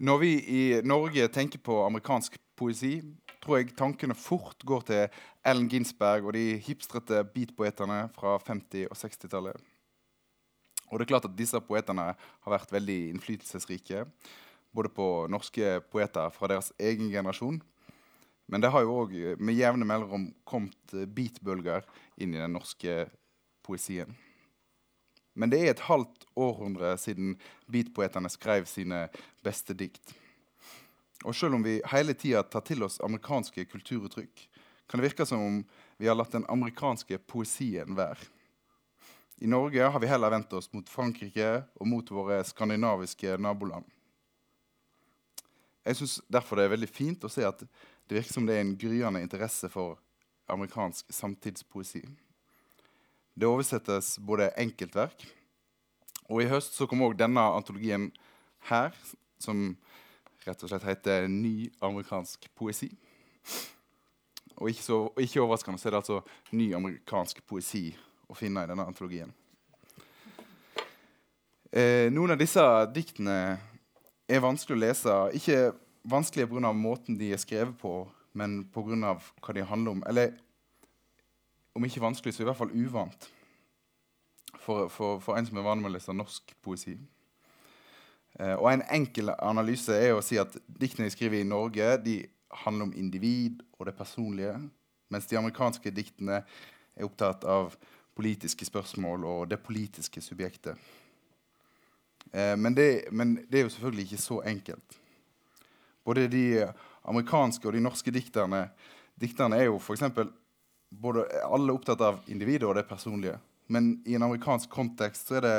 Når vi i Norge tenker på amerikansk poesi, tror jeg tankene fort går til Ellen Ginsberg og de hipstrete beatpoetene fra 50- og 60-tallet. Og det er klart at disse poetene har vært veldig innflytelsesrike. Både på norske poeter fra deres egen generasjon. Men det har jo òg med jevne mellomrom kommet beatbølger inn i den norske poesien. Men det er et halvt århundre siden beatpoetene skrev sine beste dikt. Og selv om vi hele tida tar til oss amerikanske kulturuttrykk, kan det virke som om vi har latt den amerikanske poesien være. I Norge har vi heller vendt oss mot Frankrike og mot våre skandinaviske naboland. Jeg syns derfor det er veldig fint å se at det virker som det er en gryende interesse for amerikansk samtidspoesi. Det oversettes både enkeltverk, og i høst så kom òg denne antologien her, som rett og slett heter 'Ny amerikansk poesi'. Og ikke, så, ikke overraskende så er det altså ny amerikansk poesi å finne i denne antologien. Eh, noen av disse diktene er vanskelig å lese. Ikke vanskelig pga. måten de er skrevet på, men pga. hva de handler om. Eller om ikke vanskelig, så i hvert fall uvant for, for, for en som er vant med å lese norsk poesi. Eh, og En enkel analyse er å si at diktene de skriver i Norge, de handler om individ og det personlige, mens de amerikanske diktene er opptatt av politiske spørsmål og det politiske subjektet. Eh, men, det, men, det, er jo selvfølgelig ikke så enkelt. Både de amerikanske og de norske dikterne, dikterne er jo f.eks. alle er opptatt av individet og det personlige. Men i en amerikansk kontekst så er det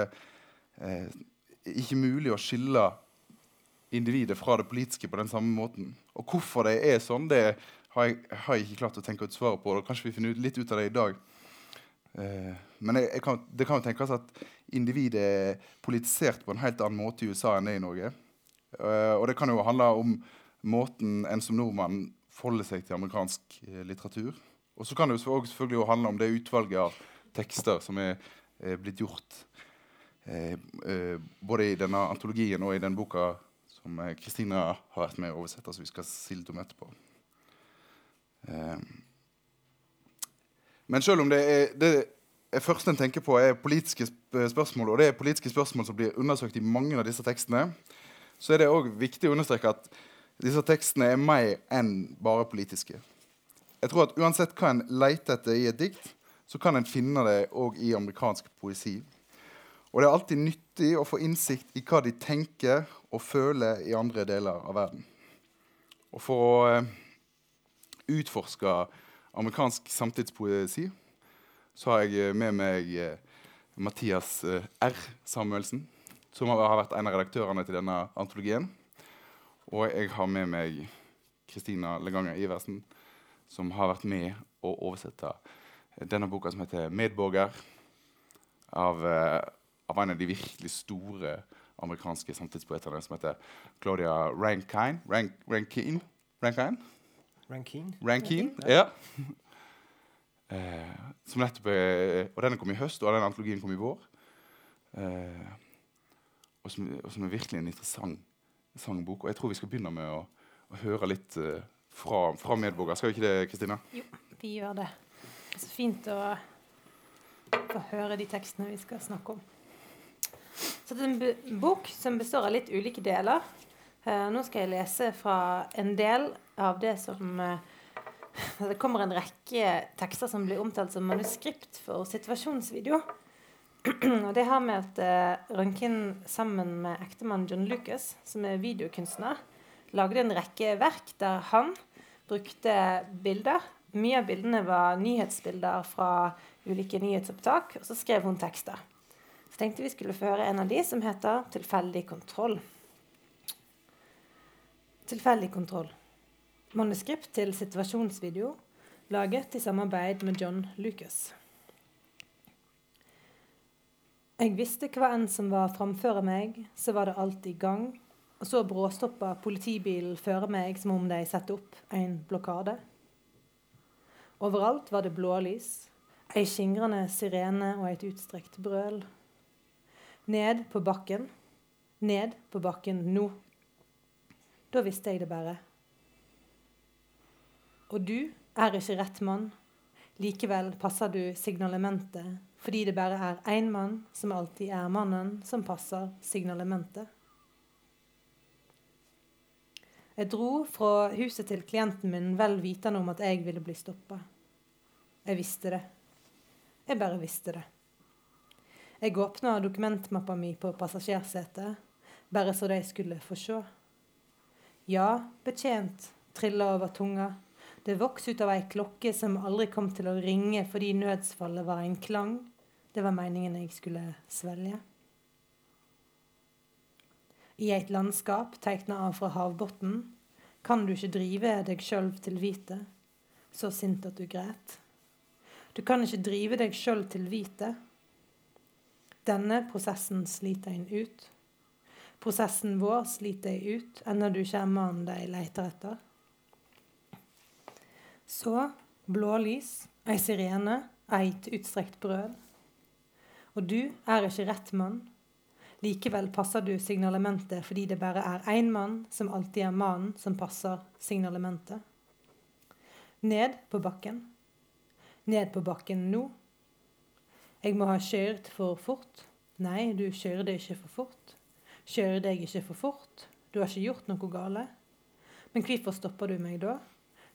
eh, ikke mulig å skille individet fra det politiske på den samme måten. Og hvorfor det er sånn, det har jeg, har jeg ikke klart å tenke ut svaret på. Og kanskje vi finner ut litt ut av det i dag. Eh, men jeg, jeg kan, det kan jo tenkes at individet er politisert på en helt annen måte i USA enn det er i Norge. Eh, og det kan jo handle om måten en som nordmann forholder seg til amerikansk eh, litteratur. Og så kan det jo selvfølgelig handle om det utvalget av tekster som er, er blitt gjort. Eh, eh, både i denne antologien og i den boka som Kristina har vært med å oversette, som vi skal si litt om etterpå. Eh, men selv om det er det er første en tenker på, er politiske spørsmål, og det er politiske spørsmål som blir undersøkt i mange av disse tekstene, så er det òg viktig å understreke at disse tekstene er mer enn bare politiske. Jeg tror at Uansett hva en leter etter i et dikt, så kan en finne det òg i amerikansk poesi. Og det er alltid nyttig å få innsikt i hva de tenker og føler i andre deler av verden. Og for å uh, utforske amerikansk samtidspoesi så har jeg med meg uh, Mathias R. Samuelsen, som har vært en av redaktørene til denne antologien. Og jeg har med meg Kristina Leganger Iversen, som har vært med å oversette denne boka som heter 'Medborger', av, uh, av, en av de virkelig store amerikanske samtidspoetene som heter Claudia Rankine. Rank, Rankine? Rankine? Rankine. Rankine, ja. uh, som nettopp er, og Denne kom i høst, og den antologien kom i vår. Uh, og, som, og, som, er virkelig en interessant sangbok. Og jeg tror vi skal begynne med å, å høre litt fra, fra medborger. Skal vi ikke det, Kristina? Jo, vi gjør det. Det er Så fint å få høre de tekstene vi skal snakke om. Så det er en bok som består av litt ulike deler. Uh, nå skal jeg lese fra en del av det som uh, Det kommer en rekke tekster som blir omtalt som manuskript for situasjonsvideo. Og det har med at uh, Rønken sammen med ektemannen John Lucas, som er videokunstner, lagde en rekke verk der han brukte bilder mye av bildene var nyhetsbilder fra ulike nyhetsopptak, og så skrev hun tekster. Så tenkte vi skulle få høre en av de som heter 'Tilfeldig kontroll'. Tilfeldig kontroll. Manuskript til situasjonsvideo laget i samarbeid med John Lucas. Jeg visste hva enn som var framfor meg, så var det alt i gang. Og så bråstoppa politibilen føre meg som om de satte opp en blokade. Overalt var det blålys, ei skingrende sirene og et utstrekt brøl. Ned på bakken, ned på bakken nå. Da visste jeg det bare. Og du er ikke rett mann. Likevel passer du signalementet, fordi det bare er én mann som alltid er mannen som passer signalementet. Jeg dro fra huset til klienten min vel vitende om at jeg ville bli stoppa. Jeg visste det. Jeg bare visste det. Jeg åpna dokumentmappa mi på passasjersetet, bare så de skulle få se. Ja, betjent, trilla over tunga. Det vokste ut av ei klokke som aldri kom til å ringe fordi nødsfallet var en klang. Det var meningen jeg skulle svelge. I et landskap teikna av fra havbotnen, kan du ikke drive deg sjøl til hvite, så sint at du græt. Du kan ikke drive deg sjøl til hvite. Denne prosessen sliter en ut. Prosessen vår sliter ei ut, enda du ikke er mannen de leiter etter. Så blålys, ei sirene, eit utstrekt brød. Og du er ikke rett mann. Likevel passer du signalementet fordi det bare er én mann som alltid er mannen som passer signalementet. Ned på bakken. Ned på bakken nå. Jeg må ha kjørt for fort. Nei, du kjørte ikke for fort. Kjører deg ikke for fort? Du har ikke gjort noe gale. Men hvorfor stopper du meg da?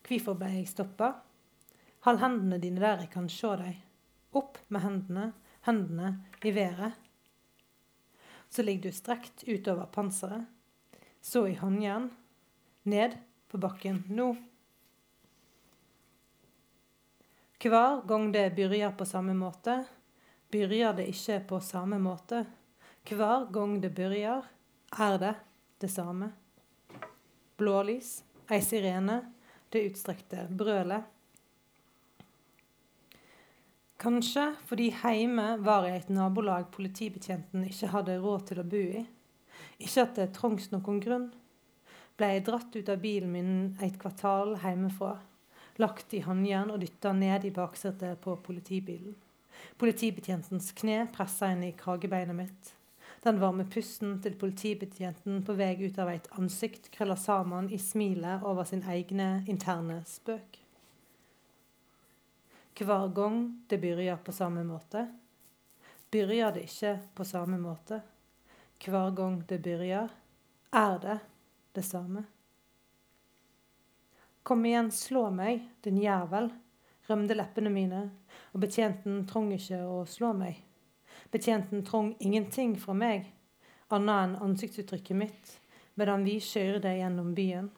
Hvorfor ble jeg stoppa? Hold hendene dine der jeg kan se deg. Opp med hendene, hendene i været. Så ligger du strekt utover panseret. Så i håndjern. Ned på bakken nå. Hver gang det begynner på samme måte, begynner det ikke på samme måte. Hver gang det begynner, er det det samme. Blålys, ei sirene, det utstrekte brølet. Kanskje fordi heime var i et nabolag politibetjenten ikke hadde råd til å bo i. Ikke at det trengs noen grunn. Ble jeg dratt ut av bilen min et kvartal hjemmefra, lagt i håndjern og dytta ned i baksetet på politibilen. Politibetjentens kne pressa inn i kragebeinet mitt. Den varme pusten til politibetjenten på vei ut av et ansikt krølla sammen i smilet over sin egne interne spøk. Hver gang det begynner på samme måte, begynner det ikke på samme måte. Hver gang det begynner, er det det samme. Kom igjen, slå meg, din jævel, rømde leppene mine, og betjenten trong ikke å slå meg. Betjenten trong ingenting fra meg, annet enn ansiktsuttrykket mitt, medan vi kjører deg gjennom byen.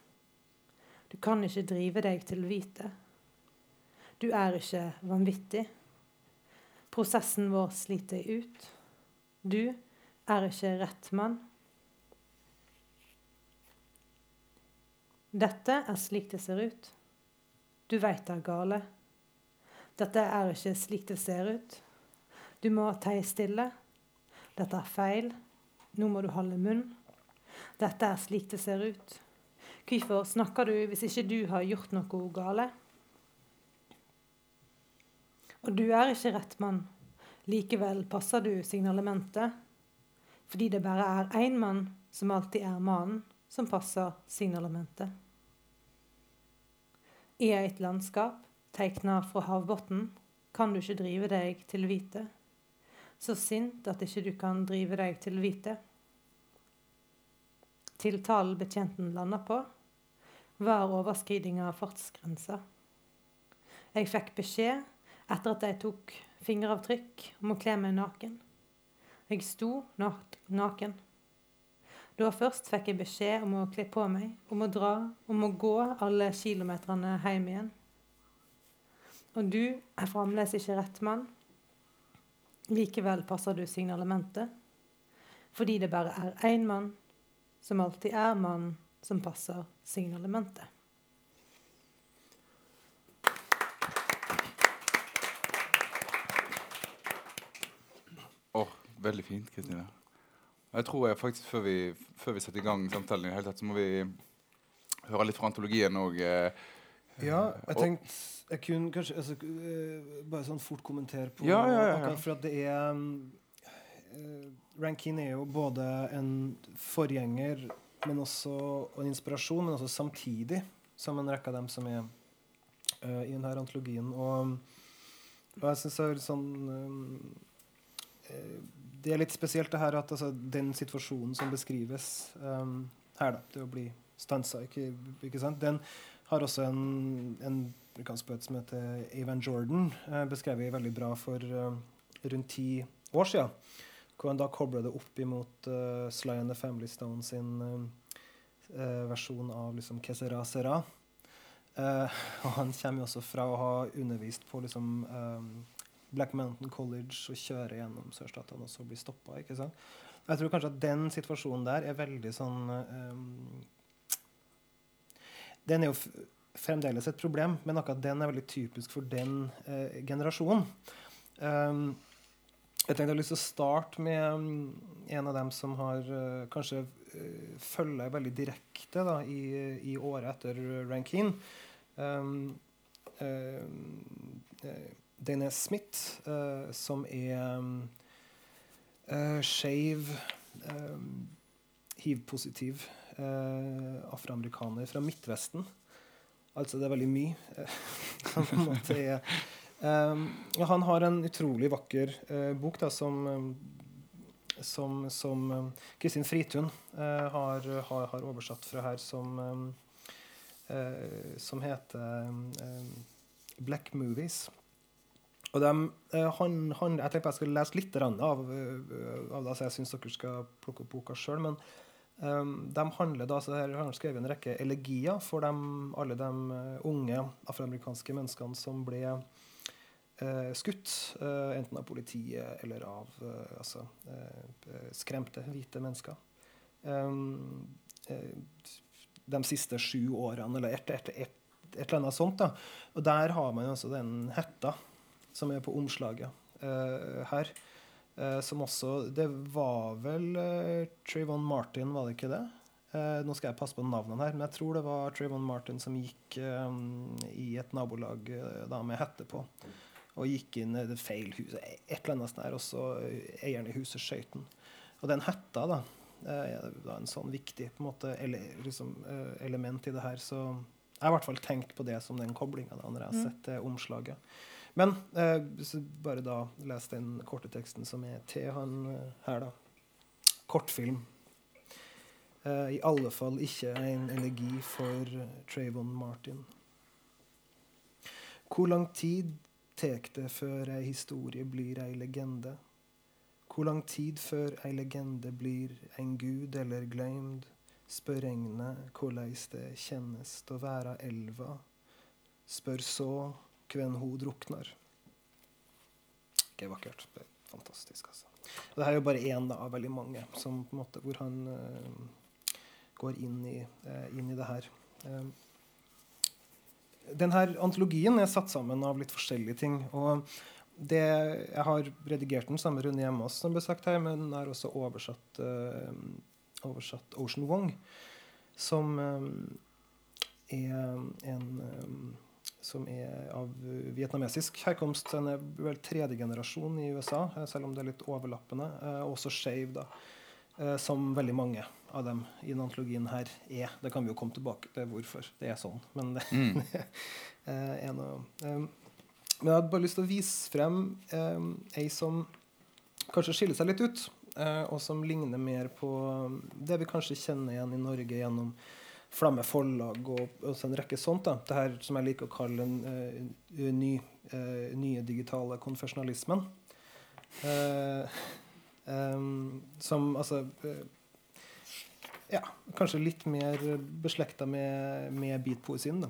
Du kan ikke drive deg til hvite. Du er ikke vanvittig. Prosessen vår sliter ut. Du er ikke rett mann. Dette er slik det ser ut. Du veit det er gale. Dette er ikke slik det ser ut. Du må tie stille. Dette er feil. Nå må du holde munn. Dette er slik det ser ut. Hvorfor snakker du hvis ikke du har gjort noe gale? Og du er ikke rett mann. Likevel passer du signalementet. Fordi det bare er én mann som alltid er mannen som passer signalementet. I et landskap tegna fra havbunnen kan du ikke drive deg til hvite så sint at ikke du kan drive deg til hvite. Tiltalen betjenten landa på, var overskriding av fartsgrensa. Jeg fikk beskjed etter at jeg tok fingeravtrykk om å kle meg naken. Jeg sto naken. Da først fikk jeg beskjed om å kle på meg, om å dra, om å gå alle kilometerne hjem igjen. Og du er fremdeles ikke rett mann. Likevel passer du signalementet, fordi det bare er én mann som alltid er mannen som passer signalementet. Veldig fint, Kristine. Jeg tror jeg faktisk før vi, før vi setter i gang samtalen, i hele tatt, så må vi høre litt fra antologien òg. Eh, ja, jeg tenkte jeg kunne kanskje altså, uh, bare sånn fort kommentere på ja, ja, ja, for at det er uh, Rankin er jo både en forgjenger men også og en inspirasjon, men også samtidig som en rekke av dem som er uh, i denne antologien. Og, og jeg syns det er sånn uh, Det er litt spesielt det her at altså, den situasjonen som beskrives um, her, da, det å bli stansa, ikke, ikke sant, den har også en, en amerikansk som heter Evan Jordan, uh, beskrevet veldig bra for rundt ti år siden. Hvor han da kobler det opp imot uh, Sly and the Family Stone sin uh, versjon av liksom Kesera Sera. Uh, og han kommer jo også fra å ha undervist på liksom, um, Black Mountain College og kjøre gjennom sørstatene og så bli stoppa. Jeg tror kanskje at den situasjonen der er veldig sånn um, Den er jo fremdeles et problem, men akkurat den er veldig typisk for den generasjonen. Um, jeg tenkte jeg hadde lyst til å starte med um, en av dem som har uh, kanskje uh, følger veldig direkte da, i, i, året etter Rankine. Um, uh, Dane Smith, uh, som er um, uh, skeiv, um, hiv-positiv uh, afroamerikaner fra Midtvesten. Altså det er veldig mye. Um, ja, han har en utrolig vakker uh, bok da, som, um, som, som um, Kristin Fritun uh, har, har, har, oversatt fra her, som, uh, som heter Black Movies. Og de, han, han, jeg tenkte jeg skulle lese litt av, av det, så jeg syns dere skal plukke opp boka sjøl. Men um, de handler da, så her har skrevet en rekke elegier for dem, alle de unge afroamerikanske menneskene som ble uh, skutt, Uh, enten av politiet eller av uh, altså, eh, skremte hvite mennesker. Um, de siste sju årene, eller et, et, et, et, eller annet sånt. da. Og der har man altså den hetta som er på omslaget her. Uh, som også Det var vel uh, Trayvon Martin, var det ikke det? Nå skal jeg passe på navnene her, men jeg tror det var Trayvon Martin som gikk i et nabolag da med hette på og gikk inn i det feil huset. Et eller annet der, og så eieren i huset skøyt den. Og den hetta da, er en sånn viktig en måte, ele, liksom, eh, element i det her. Så jeg har i hvert fall tenkt på det som den koblinga når jeg har mm. sett det omslaget. Men eh, bare da les den korte teksten som er til han eh, her, da. Kortfilm. Eh, I alle fall ikke en elegi for Trayvon Martin. Hvor lang tid tek det før ei historie blir ei legende? Hvor lang tid før ei legende blir en gud eller gløymd? Spør regnet hvordan det kjennes å være elva. Spør så ho druknar. Det er vakkert. Det er fantastisk, altså. Og det her er jo bare én av veldig mange som, på en måte, hvor han uh, går inn i, uh, inn i det her. Den denne antologien er satt sammen av litt forskjellige ting. og det, jeg har redigert den samme med Rune Hjemås, som ble sagt her, men den er også oversatt, uh, oversatt Ocean Wong, som um, er en um, som er av vietnamesisk herkomst. Den er vel tredje generasjon i USA, selv om det er litt overlappende. Og også skeiv, da. Uh, som veldig mange av dem i denne antologien her er. Det kan vi jo komme tilbake til hvorfor det er sånn. Men det mm. er noe Men jeg hadde bare lyst til å vise frem ei som kanskje skiller seg litt ut, og som ligner mer på det vi kanskje kjenner igjen i Norge gjennom Flamme forlag og, og en rekke sånt. da. Det her som jeg liker å kalle den uh, ny, uh, nye digitale konfesjonalismen. Uh, um, som altså ja, kanskje litt mer beslekta med, med beatpoesien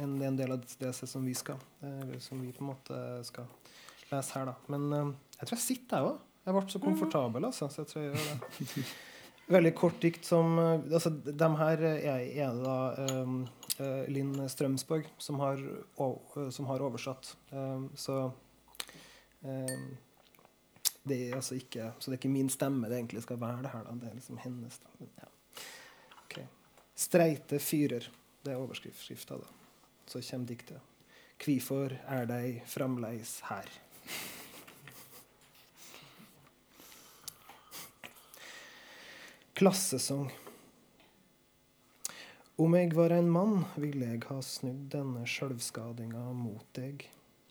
enn en del av det som vi skal som vi på en måte skal lese her. da. Men jeg tror jeg sitter, jeg òg. Jeg ble så mhm. komfortabel. altså, så jeg tror jeg gjør det. Veldig kort dikt som uh, altså, De her er, er det da um, Linn Strømsborg som har, som har oversatt. Um, så um, det er altså ikke Så det er ikke min stemme det egentlig skal være, det her. da, Det er liksom hennes. Ja. ja. Streite fyrer. Det er overskrifta, da. Så kommer diktet. Kvifor er dei framleis her? Klassesang. Om jeg var en mann, ville jeg ha snudd denne sjølvskadinga mot deg.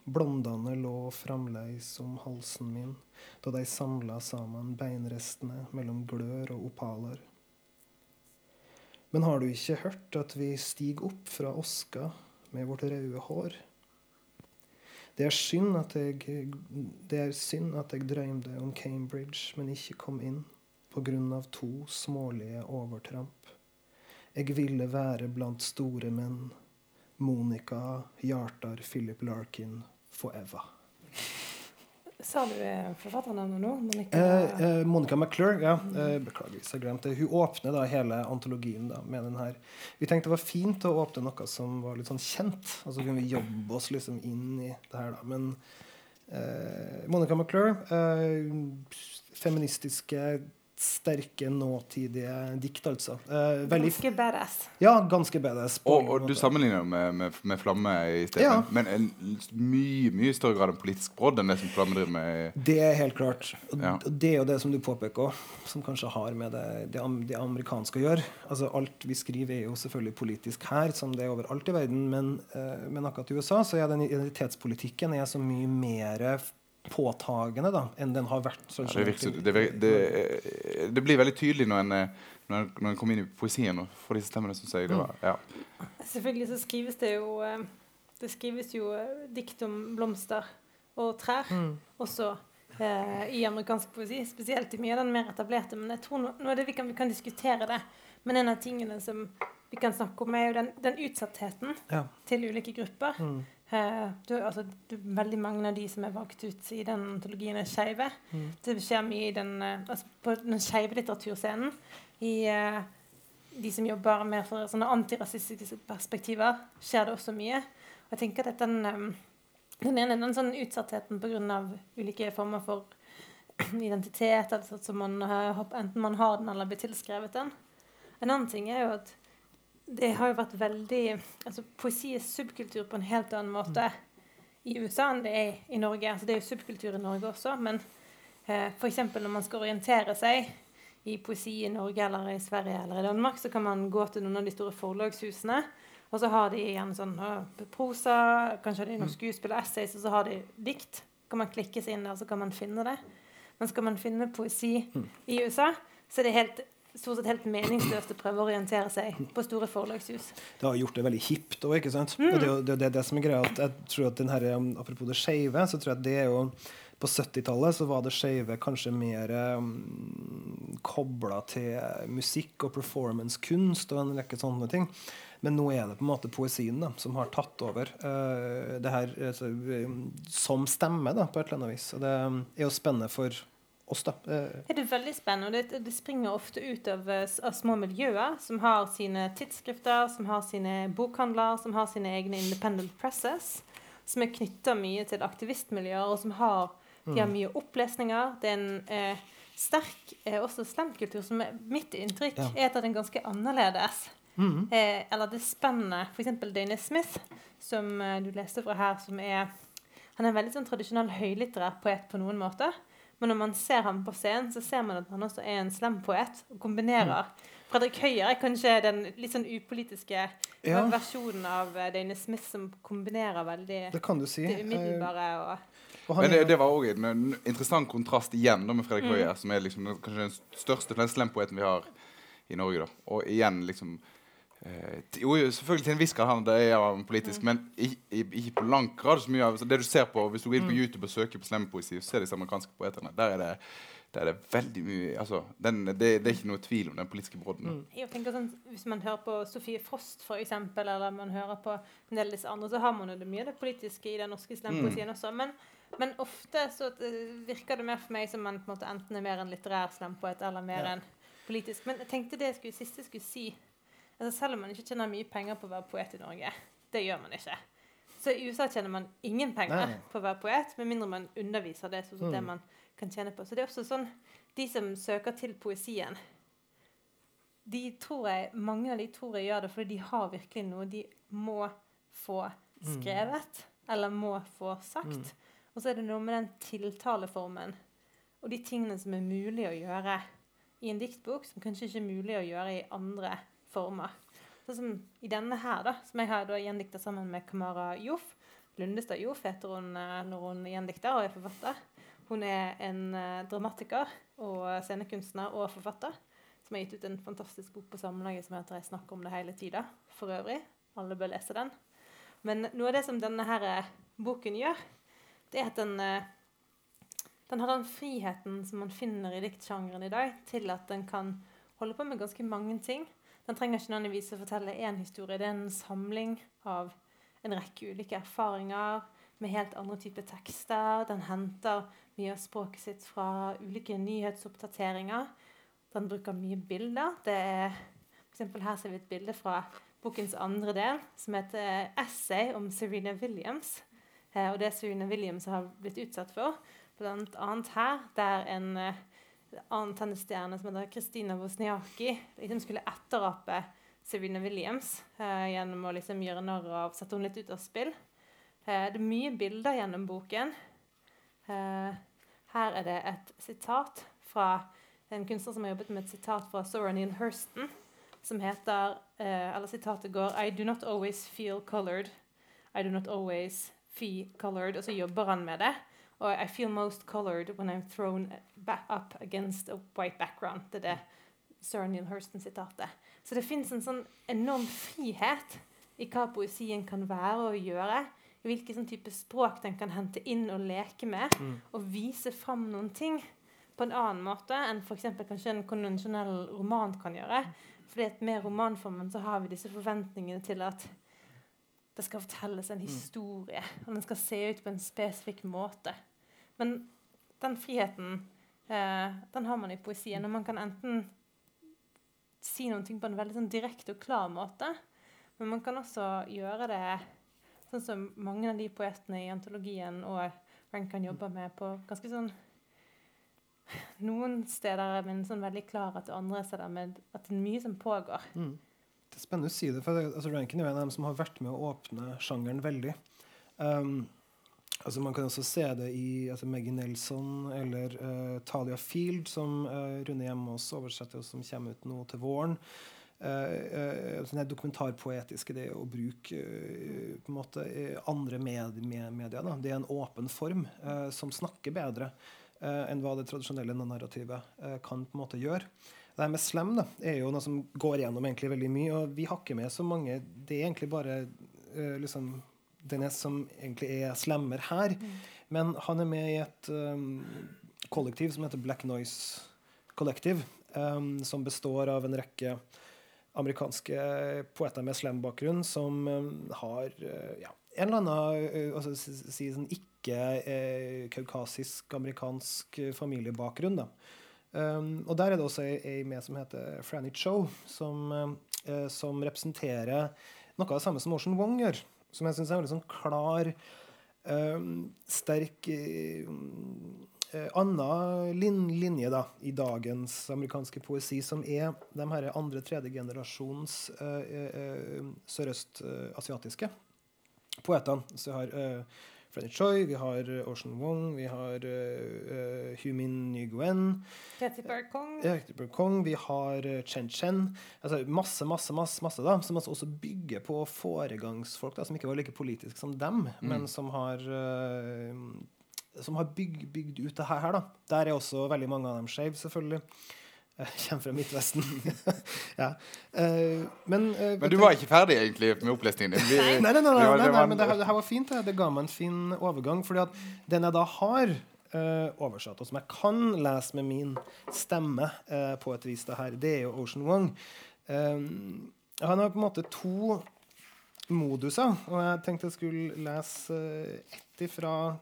Blondene lå framleis om halsen min da de samla sammen beinrestene mellom glør og opaler. Men har du ikke hørt at vi stiger opp fra oska med vårt røde hår? Det er synd at jeg, det er synd at jeg drømte om Cambridge, men ikke kom inn på grunn av to smålige overtramp. Jeg ville være blant store menn. Monica Hjartar Philip Larkin forever. Sa du eh, forfatternavnet nå? Monica Eh, eh, Monica McClure, ja. Eh, beklager hvis jeg glemte det. Hun åpner da hele antologien da, med den her. Vi tenkte det var fint å åpne noe som var litt sånn kjent. Og så kunne vi jobbe oss liksom inn i det her, da. Men eh, Monica McClure, eh, feministiske, sterke, nåtidige dikt, altså. Eh, veldig Ganske badass. Ja, ganske badass. på Og, og du sammenligner med, med, med Flamme i stedet. Ja. Men en mye mye større grad en politisk brodd enn det som Flamme driver med. Det er helt klart. Og Ja. det er jo det som du påpeker òg, som kanskje har med det, det, det amerikanske å gjøre. Altså Alt vi skriver, er jo selvfølgelig politisk her, som det er overalt i verden. Men, eh, men akkurat i USA så er den identitetspolitikken er så mye mer påtagende da, enn den har vært. Ja, det, virker, det, det, det blir veldig tydelig når en, eh, når en, når en kommer inn i poesien og får disse stemmene. Synes jeg det var, ja. Selvfølgelig så skrives det jo eh, Det skrives jo eh, dikt om blomster og trær Mm. også eh, i amerikansk poesi. Spesielt i mye av den mer etablerte. Men jeg tror nå, vi kan, vi kan diskutere det. Men en av tingene som vi kan snakke om, er jo den, den utsattheten Ja. til ulike grupper. Mm. Eh, du, altså, du, veldig mange av de som er valgt ut i den antologien, er skeive. Mm. Det skjer mye i den, eh, altså, på den skeive litteraturscenen. I eh, de som jobber med for sånne antirasistiske perspektiver, skjer det også mye. Og jeg tenker at den, eh, den ene den sånn utsattheten pga. ulike former for identitet, altså som man, enten man har den eller blir tilskrevet den. En annen ting er jo at det har jo vært veldig altså Poesi er subkultur på en helt annen måte i USA enn det er i Norge. Altså det er jo subkultur i Norge også, men eh, f.eks. når man skal orientere seg i poesi i Norge eller i Sverige eller i Danmark, så kan man gå til noen av de store forlagshusene, og så har de gjerne sånn prosa, kanskje har de noen skuespill og essays, og så har de dikt. Kan man klikke seg inn der, så kan man finne det. Men skal man finne poesi i USA, så er det helt, stort sett helt meningsløst å prøve å orientere seg på store forlagshus. Det har gjort det veldig hipt òg, ikke sant? Mm. Og det er jo det, det, det som er greia. At jeg tror at den her, Apropos det skeive, så tror jeg at det er jo På 70-tallet så var det skeive kanskje mer um, kobla til musikk og performancekunst og en rekke sånne ting. Men nå er det på en måte poesien da, som har tatt over uh, det her um, som stemme, da, på et eller annet vis. Og det um, er jo spennende for oss, da. Eh, Det er veldig spennende, det, det springer ofte ut av, eh, av små miljøer som har sine tidsskrifter, som har sine bokhandler, som har sine egne independent presses, som er knytta mye til aktivistmiljøer, og som har, de har mye opplesninger. Det er en eh, sterk eh, også slamkultur, som er, mitt inntrykk Ja. er at den er ganske annerledes. mhm. Eh, eller det spennende F.eks. Dane Smith, som eh, du leste fra her, som er Han er en veldig sånn tradisjonell høylitterær poet på noen måter. Men når man ser ham på scenen, så ser man at han også er en slampoet. Og kombinerer Fredrik Høyer er kanskje den litt sånn upolitiske Ja. versjonen av eh, Dane Smith som kombinerer veldig Det kan du si. det Eh, umiddelbare og og Men det, det var òg en, en interessant kontrast igjen da med Fredrik Mm. Høyer, som er liksom kanskje den største slampoeten vi har i Norge. da Og igjen liksom eh, Jo, jo, selvfølgelig til en viss grad han det han politisk, men i, i, ikke på langt grad så mye av så Det du ser på Hvis du går inn på YouTube og søker på slempoesi, så ser de disse amerikanske poetene. Der er det der er det veldig mye altså, den, det, det er ikke noe tvil om den politiske brodden. Jeg tenker sånn, Hvis man hører på Sofie Frost, for eksempel, eller man hører på en del disse andre, så har man jo det mye av det politiske i den norske slampoesien også. Men, men ofte så eh, virker det mer for meg som man på en enten er mer en litterær slempoet eller mer Ja. en politisk. Men jeg tenkte det jeg skulle, siste jeg skulle si altså Selv om man ikke tjener mye penger på å være poet i Norge, det gjør man ikke. Så i USA tjener man ingen penger Nei. på å være poet, med mindre man underviser det. Så det Mm. man kan tjene på. Så det er også sånn De som søker til poesien, de tror jeg, mange av de tror jeg gjør det fordi de har virkelig noe de må få skrevet, eller må få sagt. Og så er det noe med den tiltaleformen og de tingene som er mulig å gjøre i en diktbok, som kanskje ikke er mulig å gjøre i andre former. Sånn som i denne her, da, som jeg har da gjendikta sammen med Kamara Joff. Lundestad Joff heter hun eh, når hun gjendikter og er forfatter. Hun er en uh, dramatiker og scenekunstner og forfatter som har gitt ut en fantastisk bok på Samlaget som heter 'Jeg snakker om det hele tida'. For øvrig. Alle bør lese den. Men noe av det som denne her eh, boken gjør, det er at den, den har den friheten som man finner i diktsjangeren i dag, til at den kan holde på med ganske mange ting. Den trenger ikke nødvendigvis å fortelle én historie. Det er en samling av en rekke ulike erfaringer med helt andre typer tekster. Den henter mye av språket sitt fra ulike nyhetsoppdateringer. Den bruker mye bilder. Det er, for her ser vi et bilde fra bokens andre del, som heter 'Essay om Serena Williams'. Eh, og det Serena Williams har blitt utsatt for, bl.a. her, der en eh, annen tennisstjerne som heter Kristina Wozniacki liksom skulle etterape Serena Williams eh, gjennom å liksom gjøre narr av Sette henne litt ut av spill. Eh, det er mye bilder gjennom boken. Eh, her er det et sitat fra en kunstner som har jobbet med et sitat fra Sora Neil Hurston, som heter eh, Eller sitatet går I do not always feel colored. I do not always feel colored. Og så jobber han med det. Og I feel most colored when I'm thrown up against a white background. Det er det Sir Neil Hurston-sitatet. Så det fins en sånn enorm frihet i hva poesien kan være og gjøre. I hvilken sånn type språk den kan hente inn og leke med. Mm. Og vise fram noen ting på en annen måte enn f.eks. kanskje en konvensjonell roman kan gjøre. Fordi at Med romanformen så har vi disse forventningene til at det skal fortelles en historie. Og den skal se ut på en spesifikk måte. Men den friheten eh, den har man i poesien. Og man kan enten si ting på en veldig sånn direkte og klar måte, men man kan også gjøre det sånn som mange av de poetene i antologien og Rankan jobber med på ganske sånn Noen steder men en sånn veldig klar at andre steder med at det er mye som pågår. Mm. Det er spennende å si det, for altså, Rankin er en av dem som har vært med å åpne sjangeren veldig. Um, altså Man kan også se det i altså Maggie Nelson eller uh, Talia Field, som uh, Rune Hjemås oversetter, og som kommer ut nå til våren. Uh, uh, dokumentarpoetiske, det å bruke uh, på en måte andre med, med, medier. Da. Det er en åpen form som snakker bedre enn hva det tradisjonelle narrativet kan på en måte gjøre. Det her med slem da, er jo noe som går gjennom egentlig veldig mye, og vi har ikke med så mange Det er egentlig bare liksom den som egentlig er slemmer her. Mm. Men han er med i et um, kollektiv som heter Black Noise Collective, um, som består av en rekke amerikanske poeter med slem-bakgrunn som um, har uh, ja, en eller annen uh, altså, si, sånn ikke-kaukasisk uh, familiebakgrunn. da. Um, og der er det også ei, ei med som heter Franny Cho, som, uh, som, representerer noe av det samme som Ocean Wong gjør. Som jeg syns er veldig sånn klar, um, sterk annen uh, linje da, i dagens amerikanske poesi, som er de her andre-tredje generasjons sørøstasiatiske poetene. Så jeg har Freddy Choi, vi har Ocean Wong, vi har uh, Humin Nguyen. Betty Kong. Vi har uh, Chen Chen. Altså masse, masse, masse, masse da, som også bygger på foregangsfolk da, som ikke var like politiske som dem, mm. men som har uh, som har bygd, bygd ut det her. da. Der er også veldig mange av dem skeive, selvfølgelig. Jeg kommer fra Midtvesten. ja. uh, men, uh, men du var ikke ferdig egentlig med opplesningen din? nei, nei, nei, nei, nei, nei, men det det her, var fint. Det. det ga meg en fin overgang. fordi at den jeg da har uh, oversatt, og som jeg kan lese med min stemme på et vis, det her, det er jo Ocean Wong. han har på en måte to moduser, og jeg tenkte jeg skulle lese ett ifra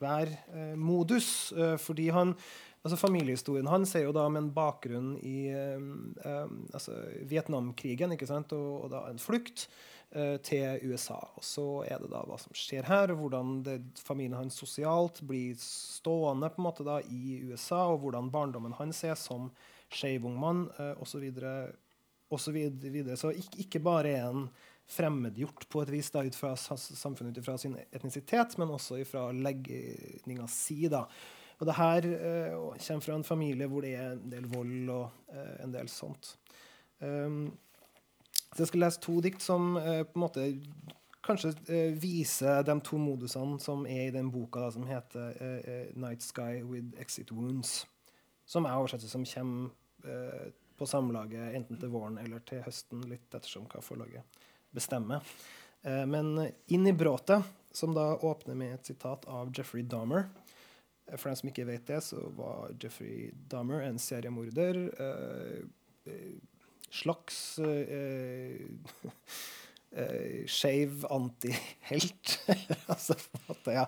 hver modus, fordi han Altså Familiehistorien hans er jo da med en bakgrunn i um, um, altså Vietnamkrigen ikke sant? Og, og, da en flukt uh, til USA. Og så er det da hva som skjer her, og hvordan det, familien hans sosialt blir stående på en måte da i USA, og hvordan barndommen hans er som skeiv ung mann, uh, osv. Så, videre. så ikke, ikke bare er en fremmedgjort på et vis da, ut fra samfunnet ut fra sin etnisitet, men også fra legninga si. da, og det her uh, kommer fra en familie hvor det er en del vold og uh, en del sånt. Um, så jeg skal lese to dikt som eh, på en måte kanskje eh, viser de to modusene som er i den boka da, som heter eh, eh 'Night Sky with Exit Wounds'. Som jeg oversetter som kommer eh, på samlaget enten til våren eller til høsten, litt ettersom hva forlaget bestemmer. Eh, men 'Inn i bråtet', som da åpner med et sitat av Jeffrey Dahmer. For dem som ikke vet det, så var Jeffrey Dahmer en seriemorder. Eh, eh, slags eh, eh, skeiv antihelt. altså, ja.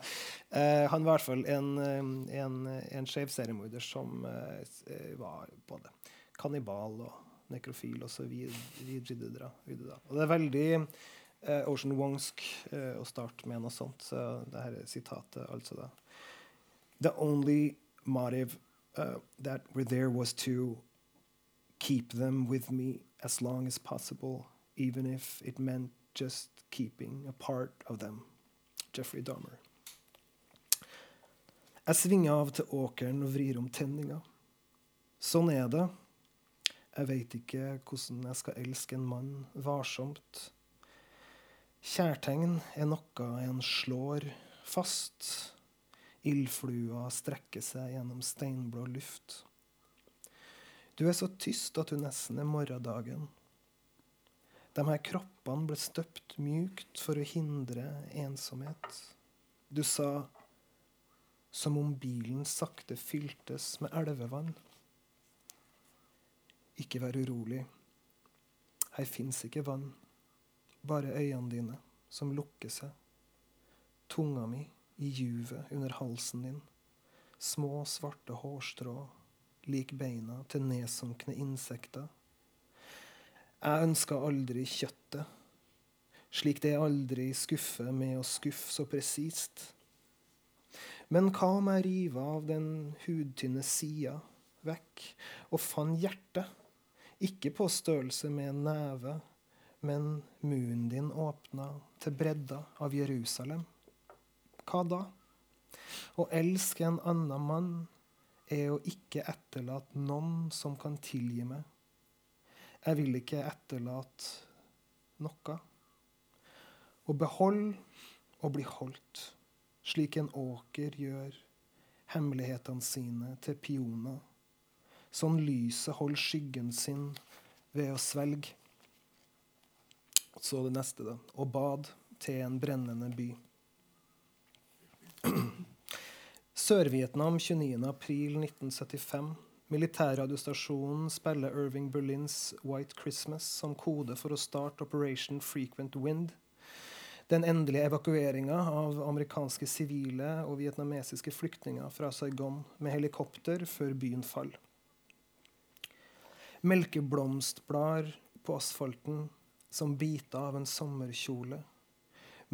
Eh, han var i hvert fall en, eh, en, en skeiv seriemorder som eh, var både kannibal og nekrofil og så videre. videre. Og det er veldig Ocean Wongsk å starte med noe sånt. Så det her er sitatet altså da. The only motive uh, that were there was to keep them with me as long as possible, even if it meant just keeping a part of them. Jeffrey Dahmer. Jeg svinger av til åkeren og vrir om tenninga. Sånn er det. Jeg veit ikke hvordan jeg skal elske en mann varsomt. Kjærtegn er noe en slår fast. Ildflua strekker seg gjennom steinblå luft. Du er så tyst at du nesten er morgendagen. De her kroppene ble støpt mjukt for å hindre ensomhet. Du sa som om bilen sakte fyltes med elvevann. Ikke vær urolig. Her fins ikke vann. Bare øynene dine som lukker seg. Tunga mi i juvet under halsen din. Små, svarte hårstrå lik beina til nedsunkne insekter. Jeg ønska aldri kjøttet, slik det aldri skuffer med å skuffe så presist. Men hva om jeg river av den hudtynne sida vekk og fant hjertet, ikke på størrelse med en neve, men munnen din åpna til bredda av Jerusalem? Hva da? Å elske en annen mann er å ikke etterlate noen som kan tilgi meg. Jeg vil ikke etterlate noe. Å beholde og bli holdt, slik en åker gjør hemmelighetene sine til pioner. Sånn lyset holder skyggen sin ved å svelge. Så det neste, da. Og bad til en brennende by. Sør-Vietnam 29.4.1975. Militærradiostasjonen spiller Irving Berlins White Christmas som kode for å starte Operation Frequent Wind. Den endelige evakueringa av amerikanske sivile og vietnamesiske flyktninger fra Saigon med helikopter før byen faller. Melkeblomstblader på asfalten som biter av en sommerkjole.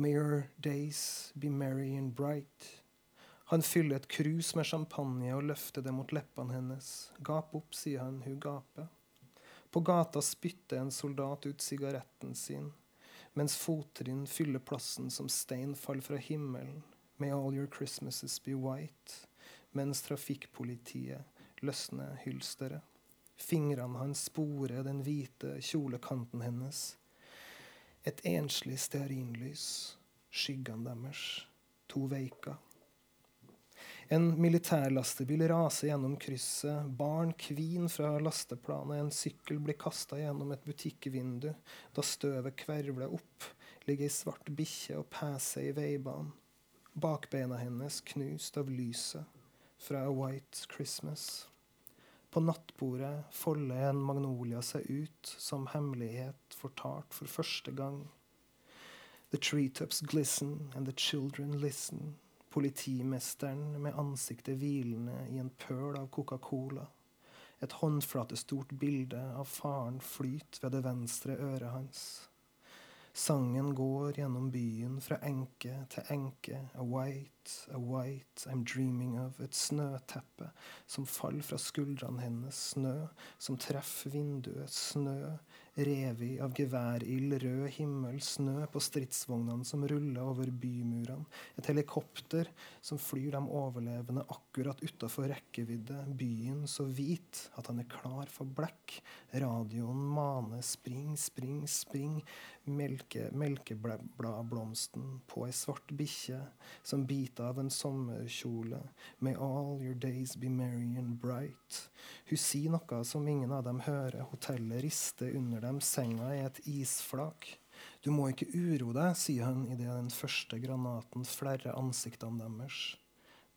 May your days be merry and bright. Han fyller et krus med champagne og løfter det mot leppene hennes. Gap opp, sier han, hun gaper. På gata spytter en soldat ut sigaretten sin, mens fottrinn fyller plassen som stein faller fra himmelen. May all your Christmases be white. Mens trafikkpolitiet løsner hylsteret. Fingrene hans sporer den hvite kjolekanten hennes. Et enslig stearinlys. Skyggene deres. To veiker. En militærlastebil raser gjennom krysset. Barn kvin fra lasteplanet. En sykkel blir kasta gjennom et butikkvindu. Da støvet kvervler opp, ligger ei svart bikkje og peser i veibanen. Bakbeina hennes knust av lyset fra A White Christmas. På nattbordet folder en magnolia seg ut som hemmelighet fortalt for første gang. The treetops glisten and the children listen. Politimesteren med ansiktet hvilende i en pøl av Coca-Cola. Et håndflatestort bilde av faren flyt ved det venstre øret hans. Sangen går gjennom byen fra enke til enke. A white, a white, I'm dreaming of. Et snøteppe som faller fra skuldrene hennes. Snø som treffer vinduet. Snø revet av geværild, rød himmel, snø på stridsvognene som ruller over bymurene, et helikopter som flyr de overlevende akkurat utafor rekkevidde, byen så hvit at han er klar for blekk, radioen maner spring, spring, spring, melke, melkebladblomsten på ei svart bikkje som biter av en sommerkjole, may all your days be merry and bright. Hun sier noe som ingen av dem hører, hotellet rister under dem, senga er et isflak. Du må ikke uro deg, sier han idet den første granaten flerrer ansiktene deres.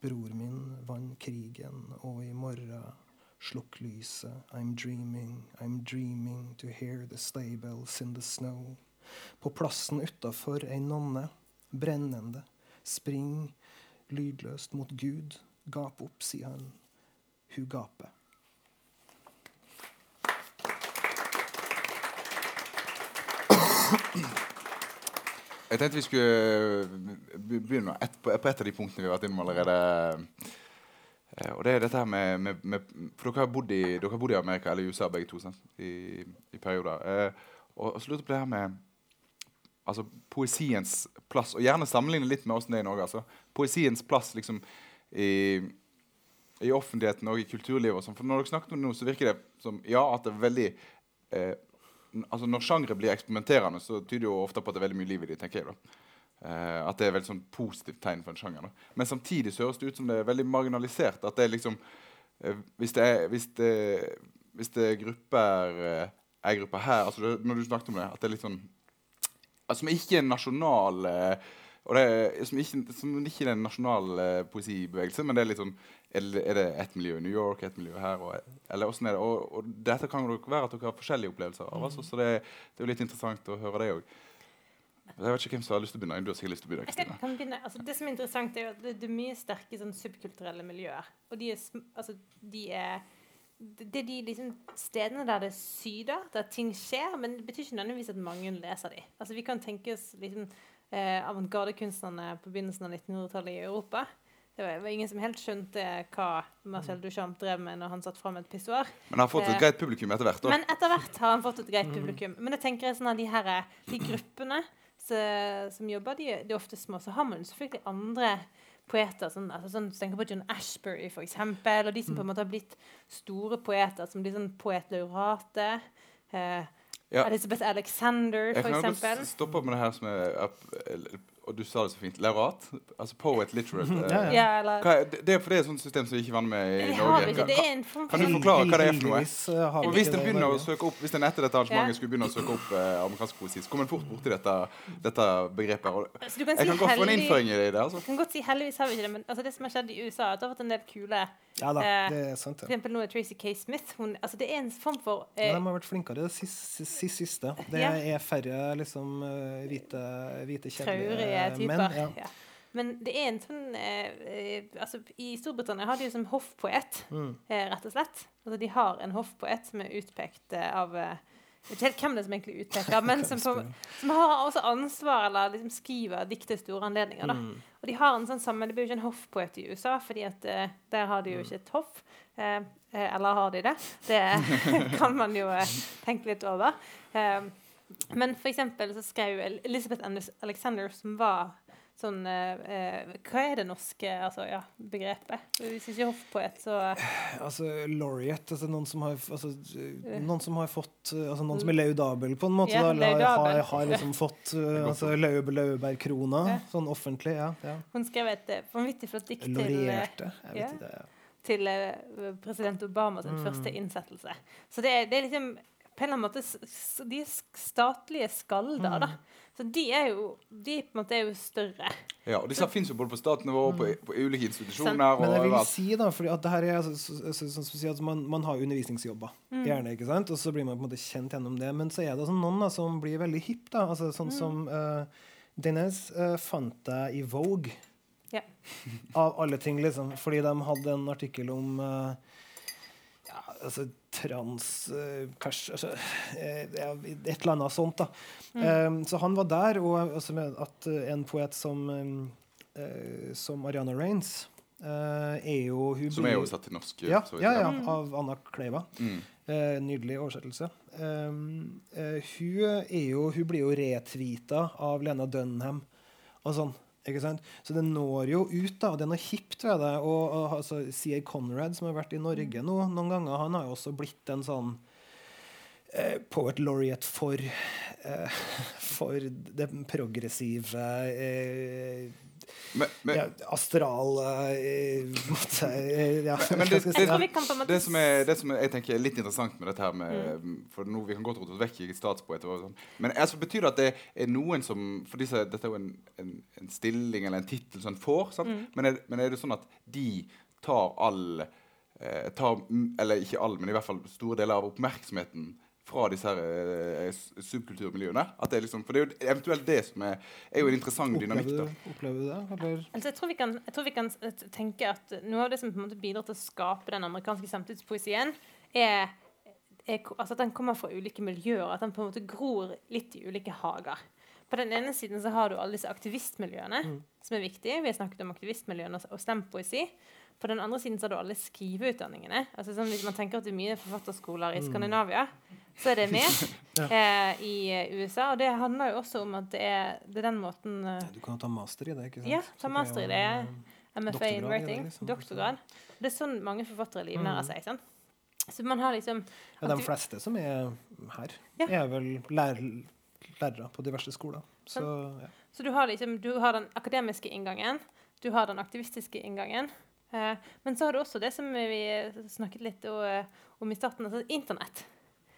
Bror min vant krigen, og i morgen slukk lyset. I'm dreaming, I'm dreaming to hear the sleigh bells in the snow. På plassen utafor ei nonne, brennende, spring lydløst mot Gud. Gap opp, sier han. Hun gaper. Jeg tenkte vi skulle eh, begynne et, på, et av de punktene vi har vært innom allerede. Eh, og det er dette her med, med, med For dere har, bodd i, dere har bodd i Amerika eller USA begge to sant? I, i perioder. Eh, og, og jeg på det her med altså, poesiens plass. Og gjerne sammenligne litt med åssen det er i Norge. Altså. Poesiens plass liksom, i, i offentligheten og i kulturlivet. Og sånn. For når dere snakker om det nå, så virker det som ja, at det er veldig eh, altså Når sjangre blir eksperimenterende, så tyder jo ofte på at det er veldig mye liv i det. da. Eh, at det er et sånn positivt tegn for en sjanger. Da. Men samtidig så høres det ut som det er veldig marginalisert. At det er liksom eh, Hvis det er, hvis det, hvis det er grupper eh, er grupper her altså det, Når du snakket om det, at det er litt sånn Som ikke er en nasjonal eh, og det som, ikke, som ikke er en nasjonal eh, poesibevegelse, men det er litt sånn Er det, ett miljø i New York, ett miljø her? Og, eller hvordan er det? Og, og dette kan jo være at dere har forskjellige opplevelser av. Altså, så det, det er jo litt interessant å høre det òg. Jeg vet ikke hvem som har lyst til å begynne. Du har sikkert lyst til å begynne. Jeg skal, Kristine. kan begynne. Altså, det som er interessant, er jo at det, det er mye sterke sånn, subkulturelle miljøer. Og de er, altså, de er det er de liksom, stedene der det syder, der ting skjer, men det betyr ikke nødvendigvis at mange leser de. Altså, vi kan tenke oss liksom, eh, avantgardekunstnerne på begynnelsen av 1900-tallet i Europa. Det var, det var ingen som helt skjønte hva Marcel Duchamp drev med når han satt fram et pissoar. Men han har fått et Eh, greit publikum etter hvert. da. Men etter hvert har han fått et greit publikum. Men jeg tenker sånn at de her de gruppene så, som jobber, de, de er ofte små. Så har man selvfølgelig andre poeter. Sånn, altså sånn, Du tenker på John Ashbury, for eksempel. Og de som på en måte har blitt store poeter, som blir sånn poetlaureate. Eh, Ja. Elizabeth Alexander, for kan Jeg kan godt stoppe opp med det her som er Og du sa det så fint. Laureat. Altså poet literate. eh, Ja, ja. Ja, eller Hva er, det, det er for det er et sånt system som vi ikke er vant med i Norge. en form Kan du forklare hva det er for noe? Eh, Og hvis en begynner å søke opp Hvis en etter dette arrangementet Ja. skulle begynne å søke opp eh, amerikansk poesi, så kommer en fort borti dette, dette begrepet. Og Så du kan jeg si kan godt få en innføring i det. Altså. Du kan godt si heldigvis har vi ikke det, men altså det som har skjedd i USA, er at det har vært en del kule Ja da, Eh, det er sant. For eksempel nå er Tracy K. Smith hun, altså Det er en form for Ja, eh, de har vært flinkere sist, det siste. Det Ja. er færre liksom eh, hvite, hvite kjedelige typer. menn. Ja. Ja. Men det er en sånn eh, eh, altså I Storbritannia har de jo som hoffpoet, Mm. eh, rett og slett. Altså De har en hoffpoet som er utpekt eh, av eh, Jeg vet ikke helt hvem det er som egentlig er utpekt av, men som, på, som har også ansvar eller liksom skriver dikt til store anledninger. da. Mm. Og de har en sånn samme, Det blir jo ikke en hoffpoet i USA, fordi at eh, der har Mm. de jo ikke et hoff. Eh, eh, eller har de det? Det kan man jo eh, tenke litt over. Eh, men for eksempel så skrev Elisabeth Elizabeth Anders- Alexander, som var sånn eh, eh, Hva er det norske altså, ja, begrepet? Hvis ikke hoffpoet, så Altså laureate, altså noen som har altså, Eh. Noen som har fått uh, altså Noen som er laudabel, på en måte. Ja, da, eller har, har liksom fått altså, Laube Lauberg-krona, Ja. sånn offentlig. Ja, ja. Hun skrev et eh, vanvittig flott dikt til, eh, Laureerte. Ja. til eh, president Obamas Mm. første innsettelse. Så det det er liksom på en eller annen måte De statlige skalder, da. Så de er jo De på en måte er jo større. Ja, og Disse fins jo både på statsnivå og på, på ulike institusjoner. Mm. Men jeg vil si da, fordi at det her er altså, så, så, så, sånn spesielt at man, man har undervisningsjobber, Mm. gjerne, ikke sant? Og så blir man på en måte kjent gjennom det. Men så er det sånn noen da, som blir veldig hipp, da. Altså, Mm. sånn som uh, Dennis uh, fant deg i Vogue. Ja. Av alle ting, liksom. Fordi de hadde en artikkel om ja, altså trans uh, pers, altså, eh, Et eller annet sånt, da. Mm. Um, så han var der, og altså med at eh, en poet som um, eh, Som Ariana Rains uh, er jo hun Som er oversatt til norsk. ja, ja, ja, Mm. av Anna Kleiva. Mm. Uh, nydelig oversettelse. Um, eh, hun, er jo, hun blir jo retweeta av Lena Dunham og sånn. Så det når jo ut, da. og Det er noe hipt ved det. Og, og altså, C.A. Conrad, som har vært i Norge nå noen ganger, han har jo også blitt en sånn eh, poet laureate for eh, For det progressive eh, Men, men, ja, astral uh, måte, eh, ja, Men det- si? Måte det som, er, det som er, jeg tenker er litt interessant med dette her med, For nå, Vi kan godt rote oss vekk i statspoet. sånn. Men altså, betyr det at det er noen som for disse, Dette er jo en, en, en stilling eller en tittel som en får. Sant? Men, er, men er det sånn at de tar all eh, tar, mm, Eller ikke all, men i hvert fall store deler av oppmerksomheten fra disse her, eh, subkulturmiljøene? At det er liksom, for det er jo eventuelt det som er, er jo en interessant dynamikk. Da. opplever du det? Eller? Altså, jeg, tror vi kan, jeg tror vi kan tenke at noe av det som på en måte bidrar til å skape den amerikanske samtidspoesien, er, er altså at den kommer fra ulike miljøer. At den på en måte gror litt i ulike hager. På den ene siden så har du alle disse aktivistmiljøene, som er viktige. Vi har snakket om aktivistmiljøene og, og stempoesi. På den andre siden så har du alle skriveutdanningene. Altså sånn, hvis man tenker at det er mye forfatterskoler i Skandinavia, så er det med eh, i eh, USA. Og det handler jo også om at det er, det er den måten eh, Du kan jo ta master i det. ikke sant? Ja, ta er master i det. eh, MFA in writing. liksom. Doktorgrad. Det er sånn mange forfattere livnærer Mm. seg. sant? Så man har liksom Ja, de fleste som er her, Ja. er vel lærer, lærere på diverse skoler. Så ja. Så du har liksom Du har den akademiske inngangen, du har den aktivistiske inngangen. Eh, men så har du også det som vi snakket litt om i starten, altså internett.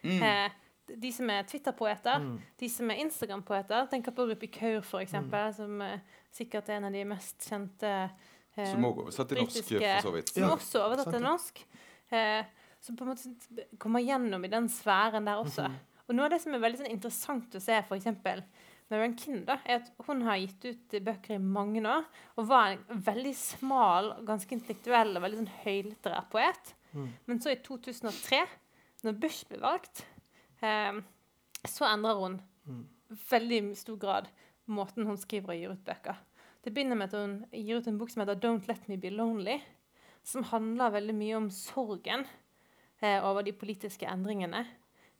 Mm. Eh, de som er Twitter-poeter, Mm. de som er Instagram-poeter. Tenk på Rupi Kaur, for eksempel, som eh, sikkert er en av de mest kjente eh, Som òg oversatt til norsk, for så vidt. Som Ja, også er oversatt til norsk. Eh, som på en måte kommer gjennom i den sfæren der også. Mhm. Og noe av det som er veldig sånn, interessant å se, f.eks. Marianne Kinder, er at hun har gitt ut bøker i mange år, og var en veldig smal, ganske intellektuell og veldig sånn høylitterær poet. Mm. Men så i 2003, når Bush ble valgt, eh, så endrer hun Mm. veldig stor grad måten hun skriver og gir ut bøker. Det begynner med at hun gir ut en bok som heter 'Don't Let Me Be Lonely', som handler veldig mye om sorgen eh, over de politiske endringene.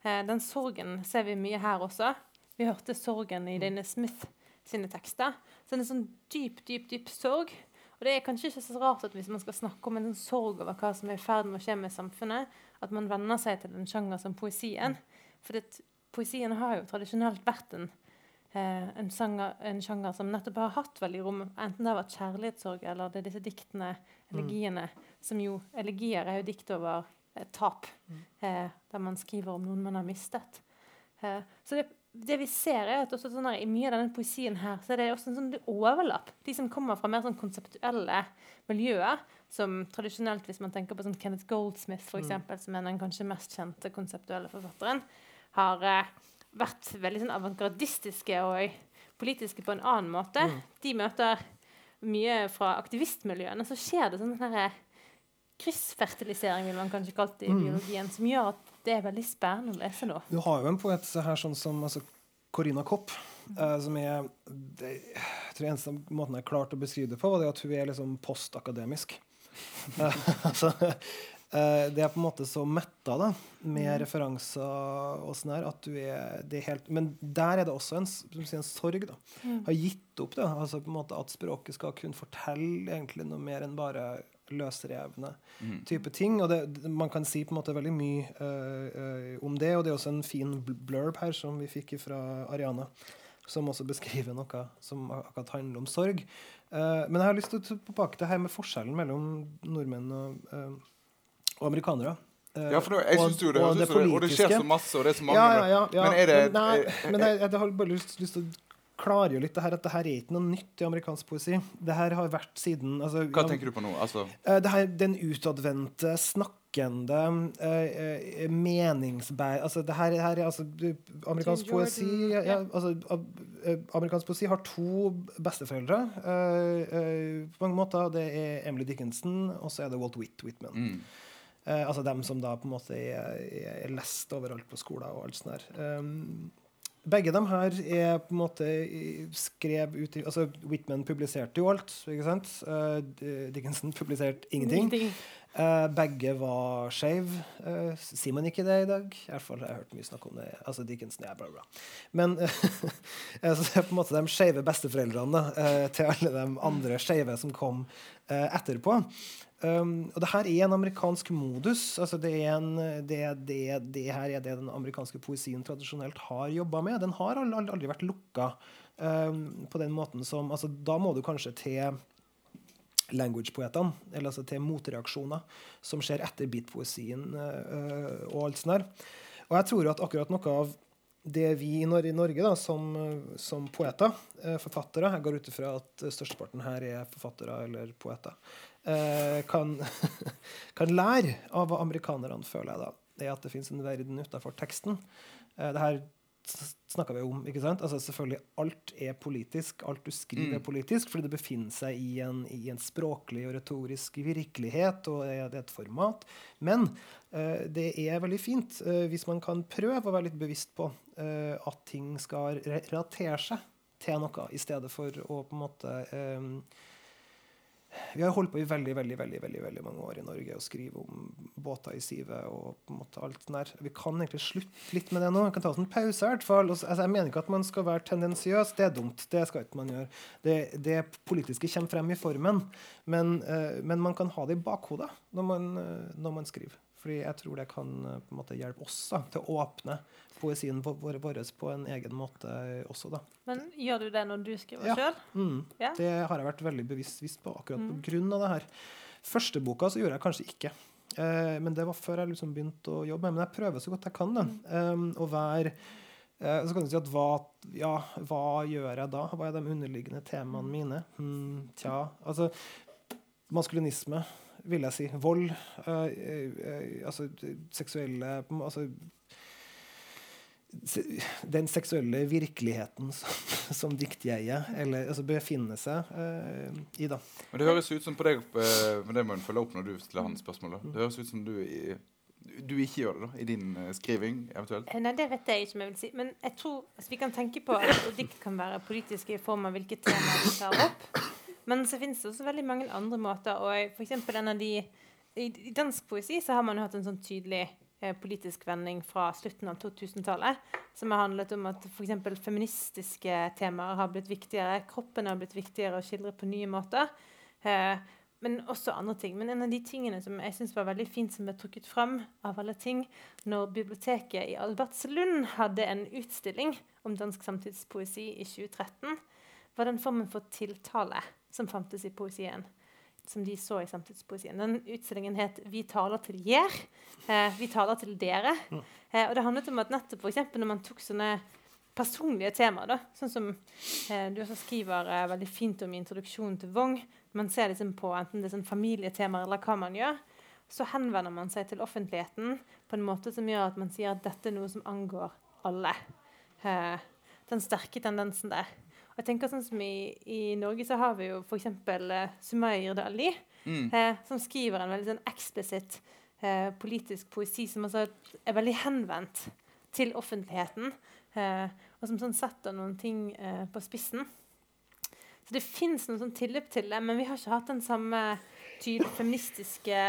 Eh, den sorgen ser vi mye her også. Vi hørte sorgen i Dane Smith sine tekster. Så det er en sånn dyp, dyp, dyp sorg. Og det er kanskje ikke så rart at hvis man skal snakke om en sånn sorg over hva som er i ferd med å skje med samfunnet, at man venner seg til en sjanger som poesien. For det, poesien har jo tradisjonelt vært en, eh, en, sanger, en sjanger som nettopp har hatt veldig rom, enten det har vært kjærlighetssorg eller det er disse diktene, elegiene, som jo Elegier er jo dikt over eh, tap, eh, der man skriver om noen man har mistet. Eh, så det, det vi ser, er at sånn her, i mye av denne poesien her, så er det også en sånn overlapp. De som kommer fra mer sånn konseptuelle miljøer, som tradisjonelt, hvis man tenker på sånn Kenneth Goldsmith, for eksempel, som er den kanskje mest kjente konseptuelle forfatteren, har eh, vært veldig sånn avantgardistiske og politiske på en annen måte. De møter mye fra aktivistmiljøene, så skjer det sånn her kryssfertilisering, vil man kanskje kalle det i biologien, som gjør at det er veldig spennende å lese nå. Du har jo en poet her sånn som altså, Corina Kopp, Uh, som er det, Jeg tror eneste måten jeg klarte å beskrive det på, var det at hun er liksom postakademisk. Altså, eh, det er på en måte så metta da, med referanser og sånn her, at du er, det er helt Men der er det også en, en sorg. da. Har gitt opp det. altså på en måte At språket skal kunne fortelle egentlig noe mer enn bare løsrevne type ting. Og det, man kan si på en måte veldig mye uh, om det, og det er også en fin blurb her som vi fikk fra Ariana. Som også beskriver noe som akkurat handler om sorg. Uh, men jeg har lyst til å tilbake til det her med forskjellen mellom nordmenn og, og amerikanere. Ja, for jeg syns jo det, og jeg det, og det skjer så masse, og det er så mange Ja, ja, ja, ja. Men er det men, nei, men jeg, jeg har bare lyst, lyst til å klargjøre litt det her, at det her er ikke noe nytt i amerikansk poesi. Det her har vært siden altså, Hva tenker du på nå? Altså, Eh, det her, den utadvendte, snakkende, uh, meningsbær... Altså, det her, her er altså Amerikansk poesi ja, ja. altså, Amerikansk poesi har to besteforeldre uh, uh, på mange måter. Det er Emily Dickinson, og så er det Walt Whit Whitman. mm. Eh, altså dem som da på en måte er, er lest overalt på skoler og alt sånt der. Um, begge de her er på en måte skrev ut i altså Whitman publiserte jo alt, ikke sant? Uh, Dickinson publiserte ingenting. Uh, begge var skeive. Uh, sier man ikke det i dag? I hvert fall har jeg hørt mye snakk om det. Altså Dickinson, er bra, bra. Men eh, så det er på en måte de skeive besteforeldrene til alle de andre skeive som kom etterpå. Um, og det her er en amerikansk modus. altså Det, er en, det, det, det her er det den amerikanske poesien tradisjonelt har jobba med. Den har aldri, vært lukka um, på den måten som altså Da må du kanskje til language-poetene, eller altså til motreaksjoner som skjer etter beat-poesien uh, og alt sånt der. Og jeg tror at akkurat noe av det vi i Nor i Norge da, som, som poeter, uh, forfattere Jeg går ut ifra at størsteparten her er forfattere eller poeter. Eh, kan, kan lære av hva amerikanerne føler jeg da, er at det fins en verden utafor teksten. Eh, det her snakka vi om. ikke sant? Altså selvfølgelig Alt er politisk. Alt du skriver, er Mm. politisk, fordi det befinner seg i en, i en språklig og retorisk virkelighet, og det er et format. Men uh, det er veldig fint uh, hvis man kan prøve å være litt bevisst på uh, at ting skal relatere seg til noe, i stedet for å på en måte vi har holdt på i veldig veldig, veldig, veldig, veldig mange år i Norge å skrive om båter i sivet og på en måte alt den der. Vi kan egentlig slutte litt med det nå. Vi kan ta oss en pause. i hvert fall. Altså, jeg mener ikke at man skal være tendensiøs. Det er dumt. Det skal ikke man gjøre. Det, det politiske kommer frem i formen. Men, uh, men man kan ha det i bakhodet når man, uh, når man skriver. Fordi jeg tror det kan eh, på en måte hjelpe oss da, til å åpne poesien vår, vår på en egen måte også. da. Men gjør du det når du skriver Ja. sjøl? Mm. Ja. Det har jeg vært veldig bevisst visst på akkurat Mm. på grunn av det her. Første boka så gjorde jeg kanskje ikke. Eh, men det var før jeg liksom begynte å jobbe Men jeg prøver så godt jeg kan. Da. Um, å være eh, Så kan du si at hva, ja, hva gjør jeg da? Hva er de underliggende temaene mine? Hmm, tja, altså Maskulinisme, vil jeg si. Vold. eh, eh, altså seksuelle altså, se- den seksuelle virkeligheten som, som diktjeget eller, altså befinner seg uh, i. da. Men det høres ut som på deg uh, Men det må en følge opp når du stiller han spørsmål. da. Det høres ut som du, i- du ikke gjør det da, i din uh, skriving, eventuelt. Nei, det vet jeg ikke om jeg vil si. Men jeg tror altså, vi kan tenke på at dikt kan være politiske i form av hvilke temaer de tar opp. Men så finnes det også veldig mange andre måter. Og for eksempel en av de i, dansk poesi så har man jo hatt en sånn tydelig eh, politisk vending fra slutten av 2000-tallet. Som har handlet om at f.eks. feministiske temaer har blitt viktigere. Kroppen har blitt viktigere å skildre på nye måter. Eh, men også andre ting. Men en av de tingene som jeg synes var veldig fint, som ble trukket fram av alle ting, når biblioteket i Albertslund hadde en utstilling om dansk samtidspoesi i 2013, var den formen for tiltale som fantes i poesien. Som de så i samtidspoesien. Den utstillingen het 'Vi taler til jer'. Eh, vi taler til dere. Eh, og det handlet om at nettopp for eksempel når man tok sånne personlige temaer, da, sånn som eh, du også skriver eh, veldig fint om i introduksjonen til Vong, man ser liksom på enten det er sånn familietemaer eller hva man gjør, så henvender man seg til offentligheten på en måte som gjør at man sier at dette er noe som angår alle. Eh, den sterke tendensen der. Og jeg tenker sånn som I, i Norge så har vi jo f.eks. Uh, Sumair Dali, Mm. uh, som skriver en veldig sånn eksplisitt uh, politisk poesi som altså er veldig henvendt til offentligheten, uh, og som sånn setter noen ting eh, på spissen. Så det fins noen sånn tilløp til det, men vi har ikke hatt den samme tydelig feministiske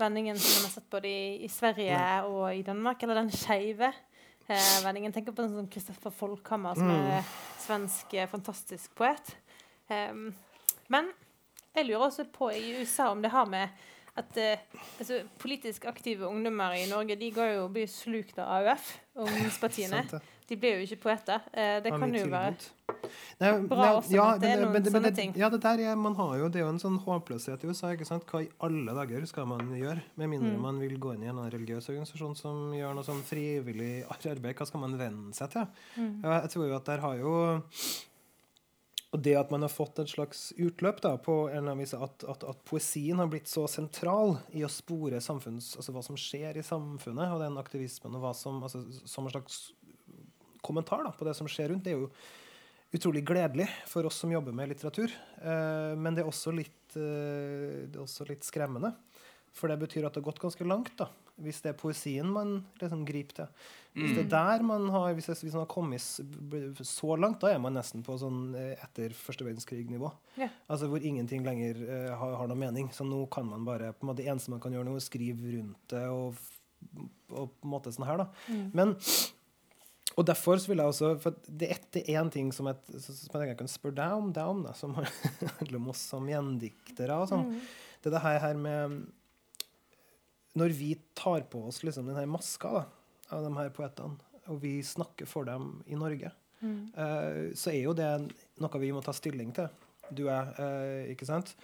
vendingen som man har sett både i, i Sverige og i Danmark, eller den skeive eh, vendingen. Tenk på en sånn Kristoffer Folkhammer, som er svensk eh, fantastisk poet. Em, men jeg lurer også på i USA om det har med at eh, altså, politisk aktive ungdommer i Norge de går jo blir slukt av AUF, ungdomspartiene. De blir jo ikke poeter. Eh, det kan jo være. Nei, bra nei, også, ja, det er noen men sånne men ting. Ja, det der er, man har jo, det er jo en sånn håpløshet i USA. ikke sant? Hva i alle dager skal man gjøre? Med mindre Mm. man vil gå inn i en religiøs organisasjon som gjør noe sånn frivillig arbeid. Hva skal man venne seg til? Mm. Jeg tror jo at der har jo og det at man har fått et slags utløp da, på en eller annen vis, at, at, at poesien har blitt så sentral i å spore samfunns, altså hva som skjer i samfunnet, og den aktivismen, og hva som, altså, som en slags kommentar da, på det som skjer rundt, det er jo utrolig gledelig for oss som jobber med litteratur. Eh, men det er litt, eh, det er også litt skremmende. For det betyr at det har gått ganske langt, da. Hvis det er poesien man liksom griper til. Hvis Mm. det er der man har Hvis, hvis man har kommet så langt, da er man nesten på sånn eh, etter første verdenskrig-nivå. Ja. Altså hvor ingenting lenger uh, har, har noe mening. Så nå kan man bare på en måte, Det eneste man kan gjøre nå, er å skrive rundt det og, og på en måte sånn her, da. Mm. Men og derfor så vil jeg også For det er ett- det én ting som, jeg, som jeg jeg kan spørre deg om, deg om da, som handler om oss som gjendiktere. og sånn. Mm. Det er det her, her med Når vi tar på oss liksom denne maska da, av de her poetene, og vi snakker for dem i Norge, Mm. uh, så er jo det noe vi må ta stilling til. Du er, uh, ikke sant?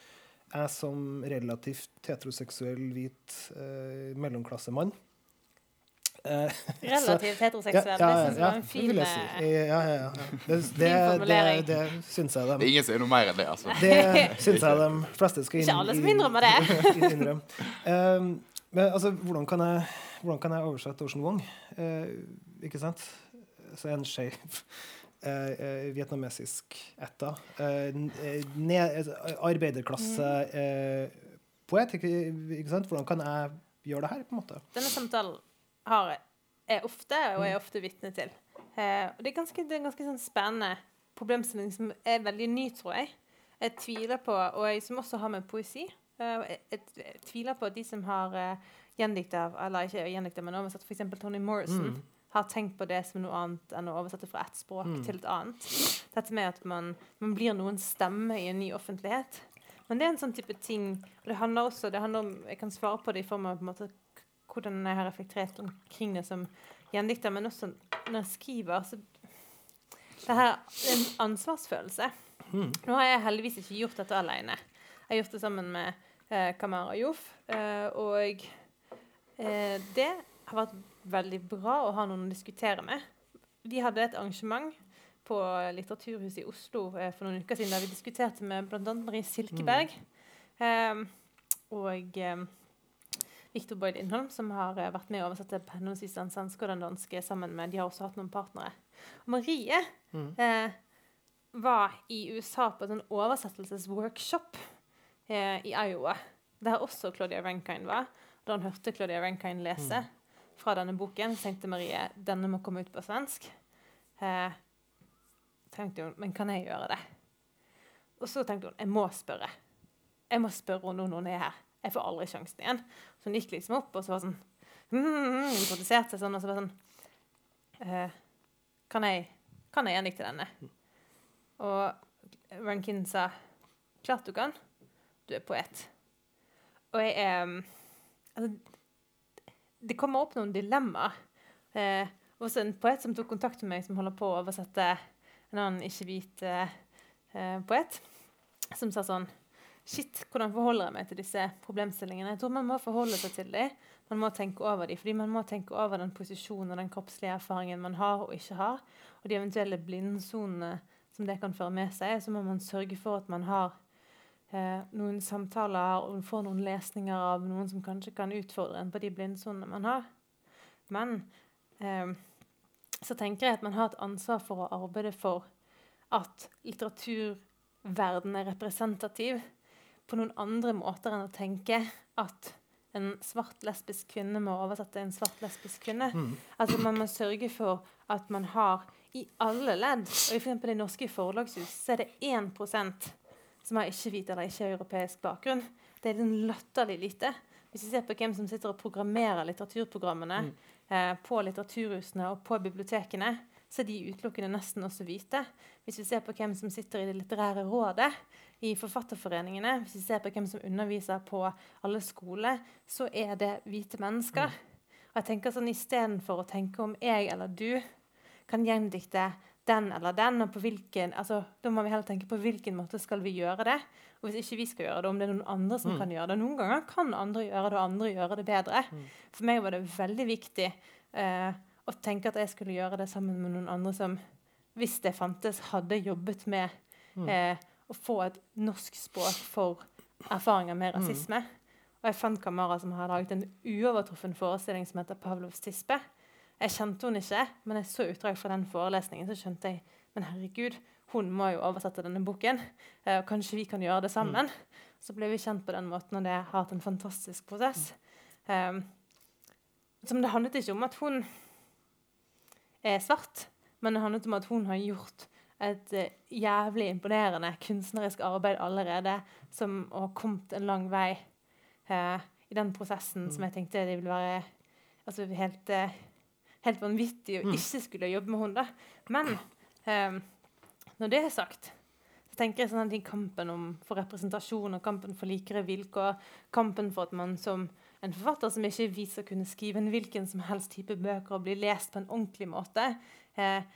Jeg som relativt heteroseksuell, hvit uh, mellomklassemann eh, Relativt heteroseksuell. det syns jeg var en fin si. eh, Ja, ja, ja. Det, det, det, formulering. det, syns jeg Det er ingen som er noe mer enn det, altså. Det syns jeg de fleste skal Ikke alle som innrømmer det. innrømme. Um, men altså, hvordan kan jeg, hvordan kan jeg oversette Ocean Wong? Eh, ikke sant? Så en skeiv eh, eh, vietnamesisk etta. Eh, eh, ned- arbeiderklasse eh, poet, ikke, ikke sant? Hvordan kan jeg gjøre det her, på en måte? Denne samtalen har jeg ofte, og er ofte vitne til. Eh, og det er ganske, det er en ganske sånn spennende problemstilling som er veldig ny, tror jeg. Jeg tviler på, og jeg, som også har med poesi jeg, jeg, tviler på at de som har uh, gjendikta, eller ikke gjendikta, men oversatt f.eks. Tony Morrison, Mm. har tenkt på det som noe annet enn å oversette fra ett språk Mm. til et annet. Dette med at man, man blir noens stemme i en ny offentlighet. Men det er en sånn type ting og Det handler også det handler om, Jeg kan svare på det i form av på en måte, hvordan jeg har reflektert omkring det som gjendikter, men også når jeg skriver. så det her er en ansvarsfølelse. Mm. Nå har jeg heldigvis ikke gjort dette alene. Jeg har gjort det sammen med eh, Kamara Joff. Eh, og eh, det har vært veldig bra å ha noen å diskutere med. Vi hadde et arrangement på Litteraturhuset i Oslo eh, for noen uker siden der vi diskuterte med bl.a. Marie Silkeberg eh, og eh, Victor Boyd Innholm, som har vært med og oversatt henholdsvis den svenske og den danske sammen med De har også hatt noen partnere. Og Marie Mm. eh, var i USA på en sånn oversettelsesworkshop eh, i Iowa, der også Claudia Rankine var. Da hun hørte Claudia Rankine lese fra denne boken, tenkte Marie denne må komme ut på svensk. Eh, tenkte hun, men kan jeg gjøre det? Og så tenkte hun jeg må spørre. Jeg må spørre henne når hun er her. Jeg får aldri sjansen igjen. Så hun gikk liksom opp og så var sånn mm, Introduserte seg sånn, og så var sånn eh, Kan jeg kan jeg gjendikte denne? Og Rankin sa klart du kan. Du er poet. Og jeg er um, altså, Det kommer opp noen dilemmaer. Eh, også en poet som tok kontakt med meg, som holder på å oversette en annen ikke-hvit eh, eh, poet, som sa sånn Shit, hvordan forholder jeg meg til disse problemstillingene? Jeg tror man må forholde seg til dem. Man må tenke over dem, fordi man må tenke over den posisjonen og den kroppslige erfaringen man har og ikke har, og de eventuelle blindsonene som det kan føre med seg. Så må man sørge for at man har eh, noen samtaler og får noen lesninger av noen som kanskje kan utfordre en på de blindsonene man har. Men eh, så tenker jeg at man har et ansvar for å arbeide for at litteraturverdenen er representativ på noen andre måter enn å tenke at en svart lesbisk kvinne må oversette en svart lesbisk kvinne. Mm. Altså Man må sørge for at man har i alle ledd, og eksempel i norske forlagshus, så er det 1 som har ikke-hvit eller ikke-europeisk bakgrunn. Det er den latterlig lite. Hvis vi ser på hvem som sitter og programmerer litteraturprogrammene Mm. eh, på litteraturhusene og på bibliotekene, så er de utelukkende nesten også hvite. Hvis vi ser på hvem som sitter i det litterære rådet, i forfatterforeningene, hvis vi ser på hvem som underviser på alle skoler, så er det hvite mennesker. Og jeg tenker sånn Istedenfor å tenke om jeg eller du kan gjendikte den eller den, og på hvilken, altså, da må vi heller tenke på hvilken måte skal vi gjøre det. Og hvis ikke vi skal gjøre det, om det er noen andre som Mm. kan gjøre det. Noen ganger kan andre gjøre det, og andre gjøre det bedre. Mm. For meg var det veldig viktig eh, å tenke at jeg skulle gjøre det sammen med noen andre som, hvis det fantes, hadde jobbet med Mm. eh, å få et norsk språk for erfaringer med Mm. rasisme. Og jeg fant Kamara som har laget en uovertruffen forestilling som heter Pavlovs tispe. Jeg kjente henne ikke, men jeg så utdrag fra den forelesningen, så skjønte jeg men herregud, hun må jo oversette denne boken. Eh, og kanskje vi kan gjøre det sammen. Så ble vi kjent på den måten, og det har vært en fantastisk prosess. Um, som det handlet ikke om at hun er svart, men det handlet om at hun har gjort et uh, jævlig imponerende kunstnerisk arbeid allerede, som har kommet en lang vei uh, i den prosessen mm. som jeg tenkte det ville være altså, helt, uh, helt vanvittig å mm. ikke skulle jobbe med hunder. Men um, når det er sagt, så tenker jeg sånn at i kampen om, for representasjon og kampen for likere vilkår, kampen for at man som en forfatter som ikke viser å kunne skrive en hvilken som helst type bøker og bli lest på en ordentlig måte, eh,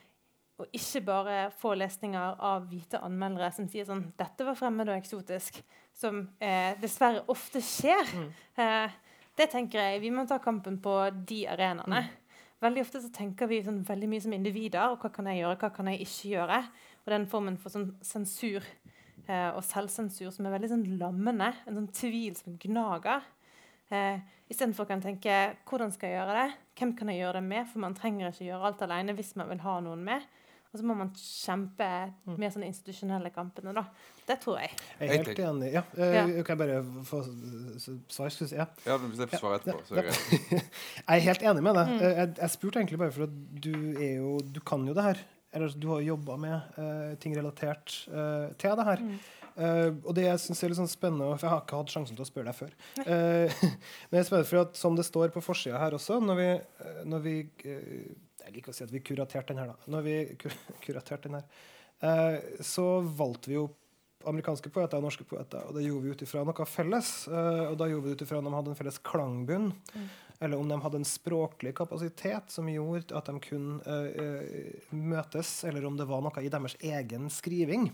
og ikke bare få lesninger av hvite anmeldere som sier sånn 'Dette var fremmed og eksotisk', som eh, dessverre ofte skjer. Mm. Eh, det tenker jeg Vi må ta kampen på de arenaene. Mm. Veldig ofte så tenker vi sånn veldig mye som individer. og Hva kan jeg gjøre, hva kan jeg ikke gjøre? Og den formen for sånn sensur eh, og selvsensur som er veldig sånn lammende, en sånn tvil som gnager. Eh, Istedenfor kan tenke hvordan skal jeg gjøre det? Hvem kan jeg gjøre det med? For man trenger ikke gjøre alt alene hvis man vil ha noen med. Og så må man kjempe med mer sånne institusjonelle kampene, da. Det tror jeg. Jeg er helt enig. Ja. Uh, ja. Kan jeg bare få svar? Ja. ja, hvis jeg får svar etterpå, så er det greit. jeg er helt enig med deg. Mm. Eh, jeg, jeg, spurte egentlig bare for at du er jo Du kan jo det her. Eller du har jobba med uh, ting relatert uh, til det her. Mm. Uh, og det jeg syns er litt sånn spennende, for jeg har ikke hatt sjansen til å spørre deg før uh, Men jeg spør for at som det står på forsida her også, når vi, uh, når vi Jeg liker å si at vi kuraterte den her, da. Når vi kur kuraterte den her, så valgte vi jo amerikanske poeter og norske poeter, og det gjorde vi ut ifra noe felles. og da gjorde vi det ut ifra om de hadde en felles klangbunn, mm. eller om de hadde en språklig kapasitet som gjorde at de kunne møtes, eller om det var noe i deres egen skriving.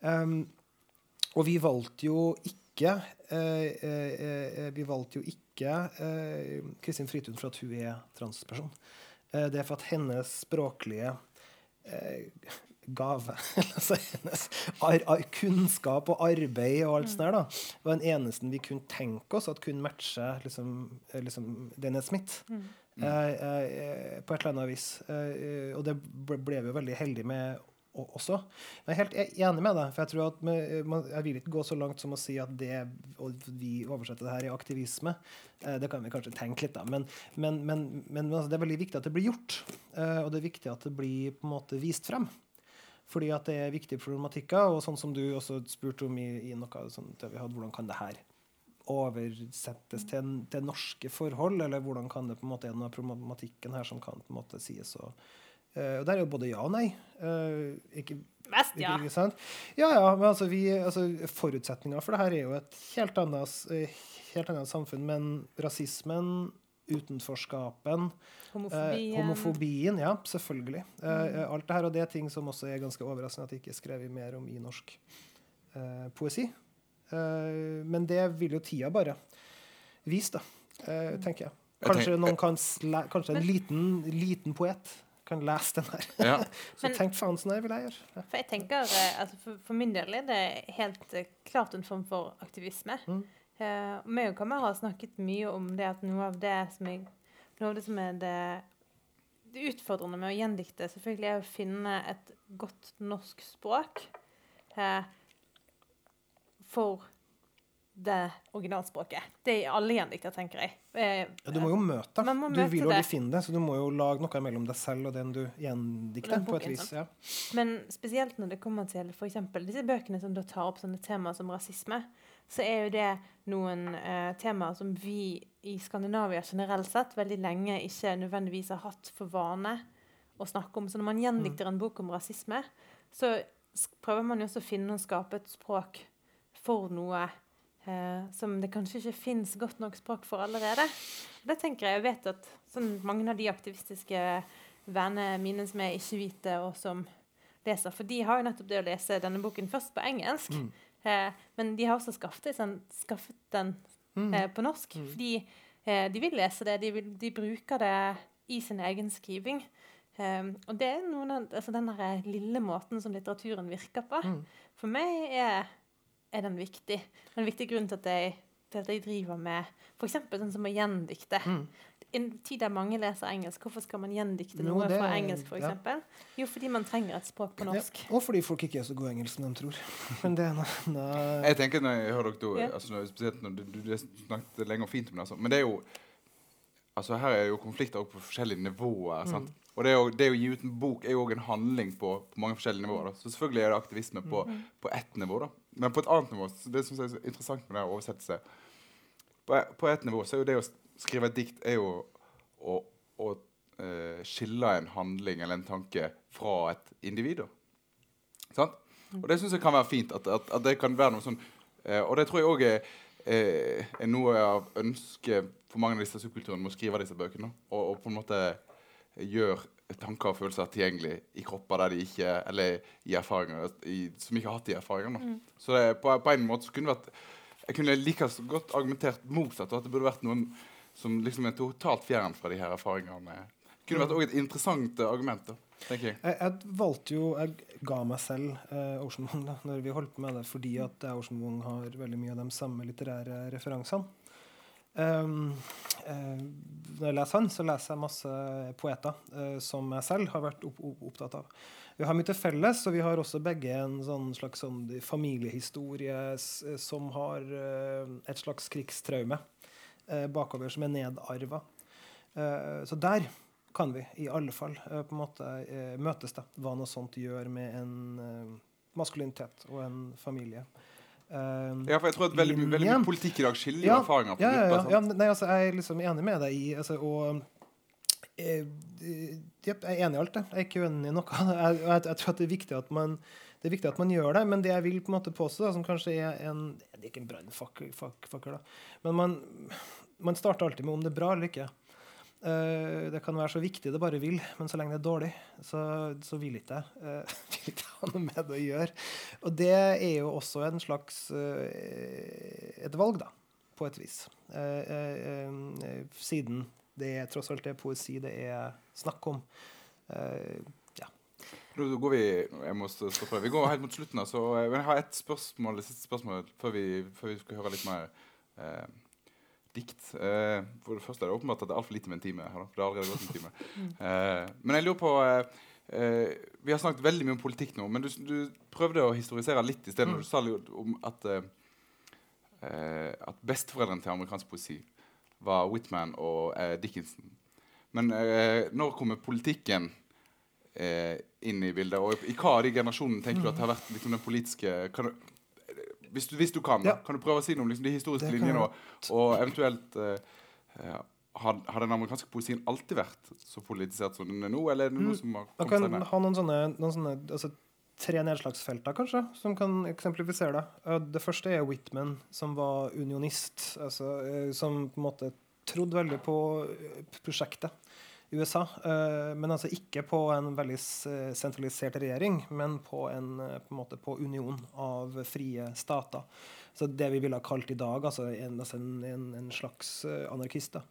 Um, og vi valgte jo ikke uh, uh, eh, Vi valgte jo ikke eh, Kristin Fritun for at hun er transperson. Eh, det er for at hennes språklige eh, gave, kunnskap og arbeid og alt sånt der, var den eneste vi kunne tenke oss at kunne matche liksom, liksom Dennis Smith. Mm. på et eller annet vis. og det ble vi jo veldig heldige med også. Jeg er helt e-, enig med deg. for Jeg tror at man, jeg vil ikke gå så langt som å si at det og vi oversetter det her i aktivisme. Eh, det kan vi kanskje tenke litt, da. Men, men, men, men altså, det er veldig viktig at det blir gjort. Eh, og det er viktig at det blir på en måte vist frem. Fordi at det er viktige problematikker. Og sånn som du også spurte om i, i noe sånt vi hadde, hvordan kan det her oversettes til, til, norske forhold? Eller hvordan kan det på en måte er noe av problematikken her som kan på en måte sies å Uh, og der er jo både ja og nei. Uh, ikke, Mest ja. Ikke? Ja, ja, men altså, vi, altså, forutsetninga for det her er jo et helt annet, uh, helt annet samfunn. Men rasismen, utenforskapen, homofobien, homofobien ja, selvfølgelig. Eh, alt det her, og det er ting som også er ganske overraskende at det ikke er skrevet mer om i norsk poesi. men det vil jo tida bare vise, da, tenker jeg. Kanskje, noen kan kanskje en liten, liten poet kan lese den her. Ja. så Men, tenk faen, sånn vil jeg gjøre. Ja. For jeg tenker, eh, altså for, for, min del er det helt klart en form for aktivisme. Mm. Uh, meg og Kamara har snakket mye om det at noe av det som, jeg, noe av det, som er det, det, utfordrende med å gjendikte, selvfølgelig er å finne et godt norsk språk uh, for det originalspråket. Det er alle gjendikter, tenker jeg. Eh, ja, du må jo møte. Må du møte vil jo aldri finne det, så du må jo lage noe mellom deg selv og den du gjendikter. på et vis. Ja. Men spesielt når det kommer til eksempel, disse bøkene som da tar opp sånne temaer som rasisme, så er jo det noen eh, temaer som vi i Skandinavia generelt sett veldig lenge ikke nødvendigvis har hatt for vane å snakke om. Så når man gjendikter mm. en bok om rasisme, så prøver man jo også å finne og skape et språk for noe eh, som det kanskje ikke fins godt nok språk for allerede. Det tenker Jeg jeg vet at sånn, mange av de aktivistiske vennene mine som er ikke-hvite, og som leser For de har jo nettopp det å lese denne boken først på engelsk. Mm. Eh, men de har også skaffet, sånn, skaffet den mm. eh, på norsk. Mm. Fordi eh, de vil lese det. De, vil, de, bruker det i sin egen skriving. Um, og det er noen av, altså den lille måten som litteraturen virker på. Mm. For meg er er den viktig. En viktig grunn til at jeg, til at jeg driver med f.eks. sånn som å gjendikte. Mm. I en tid der mange leser engelsk, hvorfor skal man gjendikte noe det- fra engelsk, f.eks.? ja. eksempel? Jo, fordi man trenger et språk på norsk. Ja, og fordi folk ikke er så gode i engelsk som de tror. Men det er noe, noe Jeg tenker når jeg hører dere to, Ja. altså når, Spesielt når du, du, du snakket lenge og fint om det. Altså. Men det er jo Altså Her er jo konflikter på forskjellige nivåer. sant? Og det, er jo, det å gi ut en bok er jo òg en handling på, på mange forskjellige nivåer. Da. Så selvfølgelig er det aktivisme på, på ett nivå. da. Men på et annet nivå så Det som er så interessant med det å oversette seg på, på ett nivå så er jo det å skrive et dikt er jo å, å eh, skille en handling eller en tanke fra et individ. Sant? Og det syns jeg kan være fint. At, at, at det kan være noe sånn Og det tror jeg òg er, eh, er noe av ønsket for mange av disse subkulturene med å skrive disse bøkene. Og, og på en måte gjøre tanker og følelser tilgjengelig i kropper der de ikke Eller i erfaringer i, som ikke har hatt de erfaringene. Mm. Så det, på, på en måte så kunne det vært Jeg kunne like godt argumentert motsatt. og At det burde vært noen som liksom er totalt fjern fra de her erfaringene. Kunne vært et interessant argument. da, tenker jeg. Jeg, jeg valgte jo Jeg ga meg selv eh, Ocean Wong da når vi holdt på med det, fordi at Ocean Wong har veldig mye av de samme litterære referansene. Um, eh, når jeg leser han, så leser jeg masse poeter eh, som jeg selv har vært opp, opp, opptatt av. Vi har mye til felles, og vi har også begge en sånn slags sånn familiehistorie som har eh, et slags krigstraume bakover, som er nedarva. Eh, så der kan vi i alle fall eh, på en måte eh, møtes, da, hva noe sånt gjør med en eh, maskulinitet og en familie. Uh, Ja, for jeg tror at veldig, veldig mye politikk i dag skiller Ja, erfaringer på ja, ja, ja, nei, altså, jeg er liksom enig med deg i altså, og, eh, eh, Jeg er enig i alt, det. Jeg er ikke uenig i noe. Jeg, jeg, jeg tror at det er viktig at man det er viktig at man gjør det, men det jeg vil på en måte påstå, som kanskje er en Det er ikke en brannfakkel, da. Men man, man starter alltid med om det er bra eller ikke. Uh, det kan være så viktig det bare vil, men så lenge det er dårlig, så, så vil ikke jeg uh, vil ikke ha noe med det å gjøre. Og det er jo også en slags uh, et valg, da, på et vis. Siden det er tross alt det poesi det er snakk om. Ja. Nå går vi jeg må stå. Vi går helt mot slutten. her, Så jeg har ett et spørsmål, spørsmål før vi, før vi skal høre litt mer eh, dikt. Eh, for det første er det åpenbart at det er altfor lite med en time. her for Det har allerede gått en time. Eh, men jeg lurer på eh, eh, Vi har snakket veldig mye om politikk nå, men du, du prøvde å historisere litt i stedet. Mm. Du sa litt om at, at besteforeldrene til amerikansk poesi var Whitman og Dickinson. Men når kommer politikken eh, inn i bildet? Og i hva av de generasjonene tenker du at har vært liksom, den politiske kan du, hvis, du, hvis du kan, Ja. kan du prøve å si noe om liksom, de historiske kan linjene? Og, og eventuelt eh, eh, har, har den amerikanske poesien alltid vært så politisert som den er nå, eller er det noe Mm. som har Man kommet kan ned? ha noen sånne, noen sånne altså, tre nedslagsfelter, kanskje, som kan eksemplifisere det. Uh, Det første er Whitman, som var unionist, altså, eh, som på en måte trodde veldig på eh, prosjektet USA. eh, Men altså ikke på en veldig sentralisert regjering, men på en, eh, på en måte på union av frie stater. Så det vi ville ha kalt i dag, altså en, altså en, en, slags eh, anarkist. da.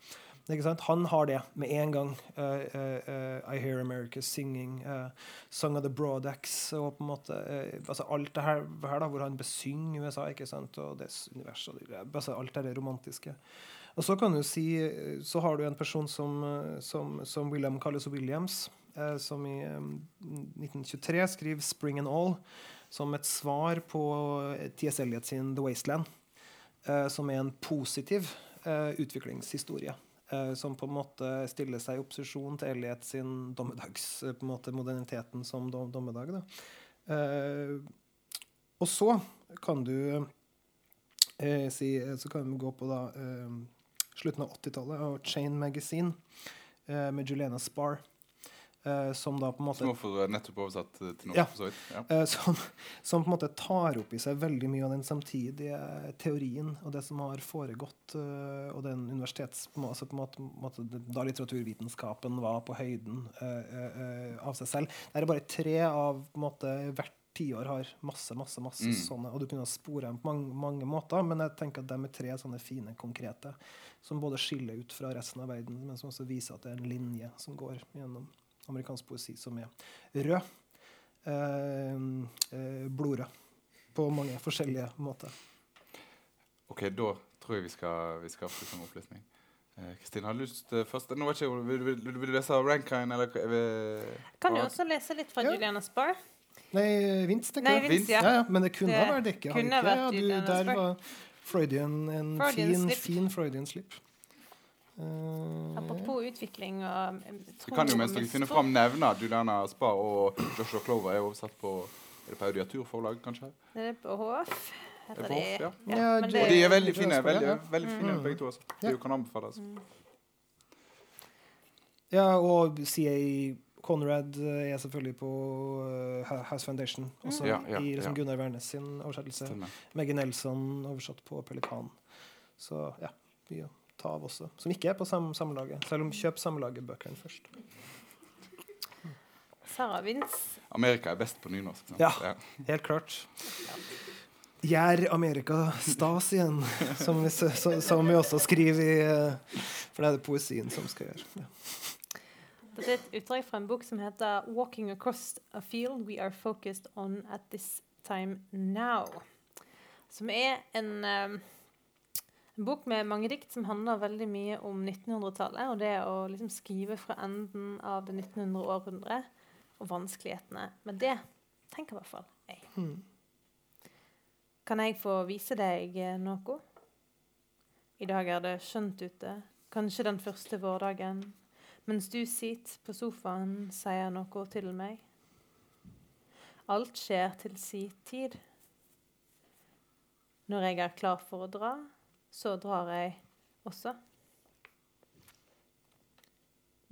Ikke sant? Han har det med en gang. Uh, uh, eh, I Hear America Singing, uh, Song of the Broadaxe og på en måte eh, altså Alt det her, her da, hvor han besynger USA ikke sant? og dets univers. Og det, altså alt det romantiske. Og så kan du si, så har du en person som, som, som William Carlos Williams, eh, som i eh, 1923 skriver 'Spring and All' som et svar på eh, T.S. Eliot sin 'The Wasteland', eh, som er en positiv eh, utviklingshistorie. eh, som på en måte stiller seg i opposisjon til Eliot sin dommedags, på en måte moderniteten som dom, dommedag. Da. Og så kan du si Så kan vi gå på da slutten av 80-tallet og Chain Magazine eh, med Juliana Spar. eh, som da på en måte Som er nettopp oversatt eh, til norsk. Ja. for så vidt. Ja. Eh, som, som på en måte tar opp i seg veldig mye av den samtidige teorien og det som har foregått, eh, og den universitets... Altså på en måte, da litteraturvitenskapen var på høyden eh, av seg selv. Det er bare tre av på en måte, hvert tiår har masse, masse, masse Mm. sånne, og du kunne spore dem på mange, mange måter, men jeg tenker at de er tre sånne fine, konkrete, som både skiller ut fra resten av verden, men som også viser at det er en linje som går gjennom amerikansk poesi som er rød. Eh, eh, blodrød. På mange forskjellige måter. Ok, da tror jeg vi skal, vi skal avslutte med opplysning. Eh, Kristin, har du lyst til først? Nå vet jeg, vil, vil, vil, vil du lese Rankine, eller vil- Kan du også lese litt fra Ja. Juliana Spar. Nei, Vince, tenker Nei, jeg. Vince, ja. Ja, ja, men det kunne Det ha vært Dekke. kunne ikke? vært ja, du, Der var Freudian en Freudian fin, slip. fin Freudian slip. Eh, Apropos utvikling og eh, Vi kan jo mens dere finner fram nevne Juliana Spar og Joshua Clover er oversatt på Er det på Audiaturforlag, kanskje? Det er på HF. Det er på HF ja. ja. Ja, det- Og de er veldig fine, veldig, veldig fine Mm. begge to. Altså. Ja. De kan anbefales. Ja, og CA Conrad eh, er selvfølgelig på eh, House Foundation, også Ja, ja, i liksom ja. Gunnar Wærnes sin oversettelse. Meggie Nelson oversatt på Pelikan. Så ja, vi tar ta av også. Som ikke er på sam samlaget, selv om kjøp samlaget-bøkene først. Sara Vince. Amerika er best på nynorsk. sant? Ja. Helt klart. Gjør Amerika stas igjen, som vi, så- som vi også skriver i eh, For det er det poesien som skal gjøre. Ja. Dette er et utdrag fra en bok som heter 'Walking Across a Field We Are Focused On At This Time Now'. Som er en, eh, en bok med mange dikt som handler veldig mye om 1900-tallet. Og det å liksom skrive fra enden av det 1900 århundret og vanskelighetene med det, tenker i hvert fall jeg. Mm. Kan jeg få vise deg eh, noe? I dag er det skjønt ute, kanskje den første vårdagen, mens du sitter på sofaen, sier noe til meg. Alt skjer til si tid. Når jeg er klar for å dra, så drar jeg også.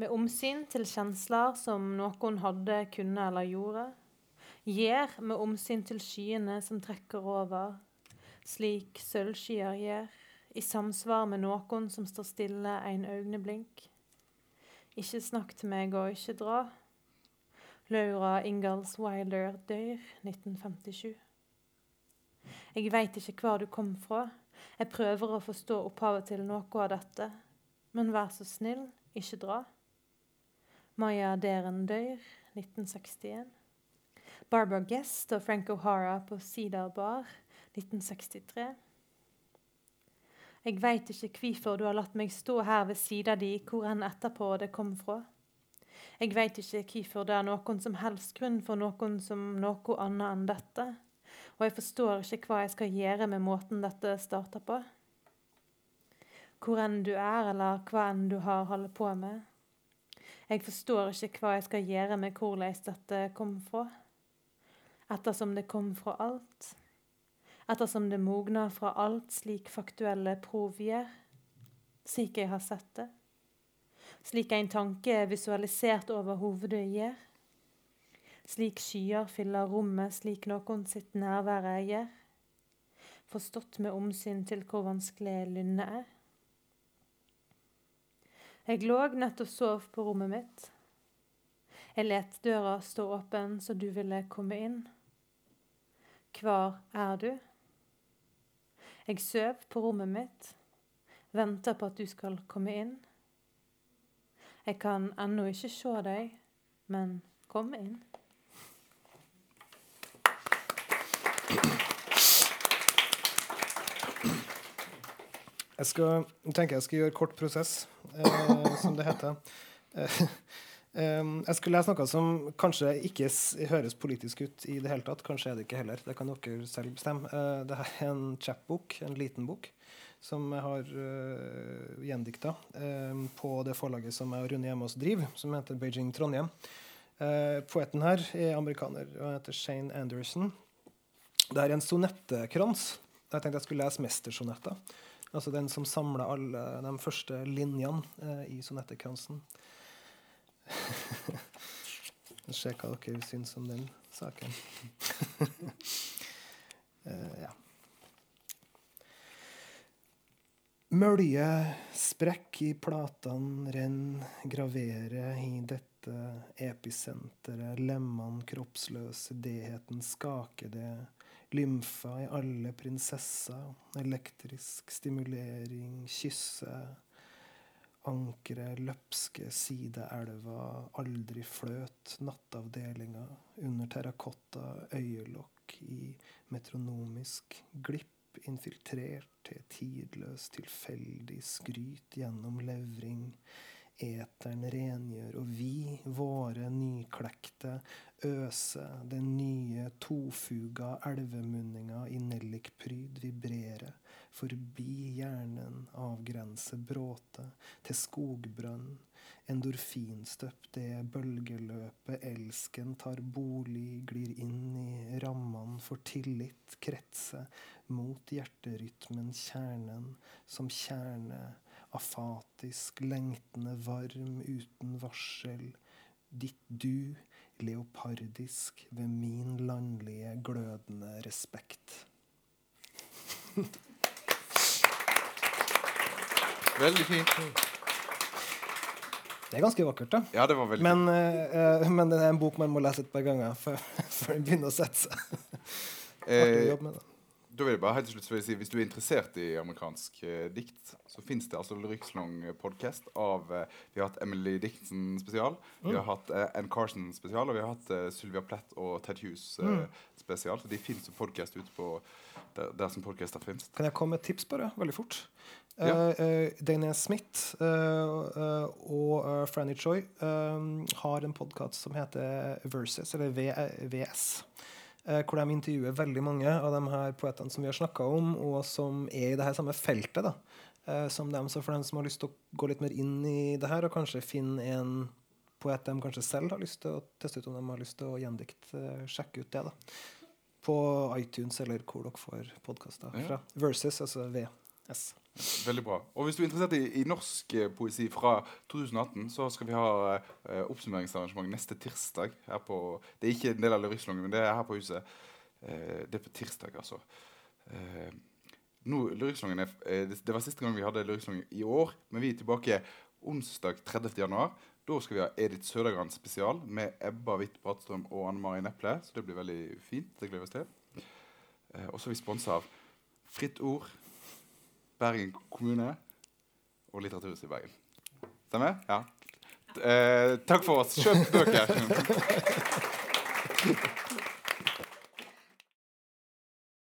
Med omsyn til kjensler som noen hadde, kunne eller gjorde. Gjør med omsyn til skyene som trekker over, slik sølvskyer gjør, i samsvar med noen som står stille en øyeblink. Ikke snakk til meg og ikke dra. Laura Ingalls Wilder dør 1957. Jeg veit ikke hvor du kom fra. Jeg prøver å forstå opphavet til noe av dette. Men vær så snill, ikke dra. Maya Deren dør 1961. Barbara Guest og Frank O'Hara på Cedar Bar 1963. Jeg veit ikke hvorfor du har latt meg stå her ved sida di hvor enn etterpå det kom fra. Jeg veit ikke hvorfor det er noen som helst grunn for noen som noe annet enn dette. Og jeg forstår ikke hva jeg skal gjøre med måten dette starter på. Hvor enn du er, eller hva enn du har holdt på med. Jeg forstår ikke hva jeg skal gjøre med hvordan dette kom fra. Ettersom det kom fra alt. Ettersom det mogner fra alt slik faktuelle prov gjør. Slik jeg har sett det. Slik en tanke er visualisert over hovedet gjør. Slik skyer fyller rommet, slik noen sitt nærvære gjør. Forstått med omsyn til hvor vanskelig lynnet er. Jeg lå nettopp sov på rommet mitt. Jeg let døra stå åpen så du ville komme inn. Hvor er du? Jeg søv på rommet mitt, venter på at du skal komme inn. Jeg kan ennå ikke se deg, men kom inn. Jeg skal, tenker jeg skal gjøre kort prosess, eh, som det heter. Eh, jeg skulle lese noe som kanskje ikke høres politisk ut i det hele tatt. Kanskje er det ikke heller. Det kan dere selv bestemme. Dette det er en chapbok, en liten bok, som jeg har uh, gjendikta eh, på det forlaget som jeg og Rune Hjemme også driver, som heter Beijing Trondheim. Eh, poeten her er amerikaner og heter Shane Anderson. Det er en sonettekrans. Jeg tenkte jeg skulle lese mestersonetta. Altså den som samler alle de første linjene eh, i sonettekransen. Se hva dere syns om den saken. uh, ja. Mølje sprekk i platene renn, gravere i dette episenteret, lemmene kroppsløse, deheten skakede lymfa i alle prinsesser, elektrisk stimulering, kysse, ankre, løpske, sideelva, aldri fløt, nattavdelinga, under terrakotta, øyelokk i metronomisk glipp infiltrert til tidløs, tilfeldig skryt gjennom levring. Eteren rengjør, og vi, våre nyklekte, øse den nye tofuga elvemunninga i nellikpryd vibrere, forbi hjernen, avgrense bråte, til skogbrønn, endorfinstøpt det bølgeløpet elsken tar bolig, glir inn i rammene for tillit, kretse mot hjerterytmen, kjernen, som kjerne, afatisk, lengtende, varm, uten varsel. Ditt du, leopardisk, ved min landlige, glødende respekt. Veldig fint. Det er ganske vakkert, da. Ja, det var veldig Men, eh, eh, men det er en bok man må lese et par ganger før, før den begynner å sette seg. fint. Artig å Eh, jobbe med det. Da vil jeg bare helt til slutt si, Hvis du er interessert i amerikansk eh, dikt, så fins det altså Lyrikksalong podcast av eh, Vi har hatt Emily Dickinson spesial, vi har hatt eh, Ann Carson spesial, og vi har hatt eh, Sylvia Plett og Ted Hughes eh, spesial. Så de fins som podkast ute på der, der som podcaster fins. Kan jeg komme med et tips, bare? Veldig fort. Ja. Uh, Dane Smith eh, og Franny Choi har en podkast som heter Versus, eller VS. eh, hvor de intervjuer veldig mange av de her poetene som vi har snakka om, og som er i det her samme feltet. da. Eh, som dem, så for dem som har lyst til å gå litt mer inn i det her, og kanskje finne en poet de kanskje selv har lyst til å teste ut om de har lyst til å gjendikte, eh, sjekke ut det. da. På iTunes eller hvor dere får podkaster fra. Versus, altså VS. Veldig bra. Og hvis du er interessert i, i norsk eh, poesi fra 2018, så skal vi ha eh, oppsummeringsarrangement neste tirsdag. her på, Det er ikke en del av Lyrikksalongen, men det er her på huset. Eh, det er på tirsdag, altså. Eh, nå, Lyrikksalongen er, eh, det, det var siste gang vi hadde Lyrikksalongen i år, men vi er tilbake onsdag 30. januar. Da skal vi ha Edith Sødergran spesial med Ebba Hvitt Bratstrøm og Anne Mari Neple. Så det blir veldig fint. Det gleder vi oss til. Eh, og så er vi sponsa av Fritt Ord, Bergen kommune og Litteraturhuset i Bergen. Stemmer? Ja. Eh, takk for oss. Kjøp bøker!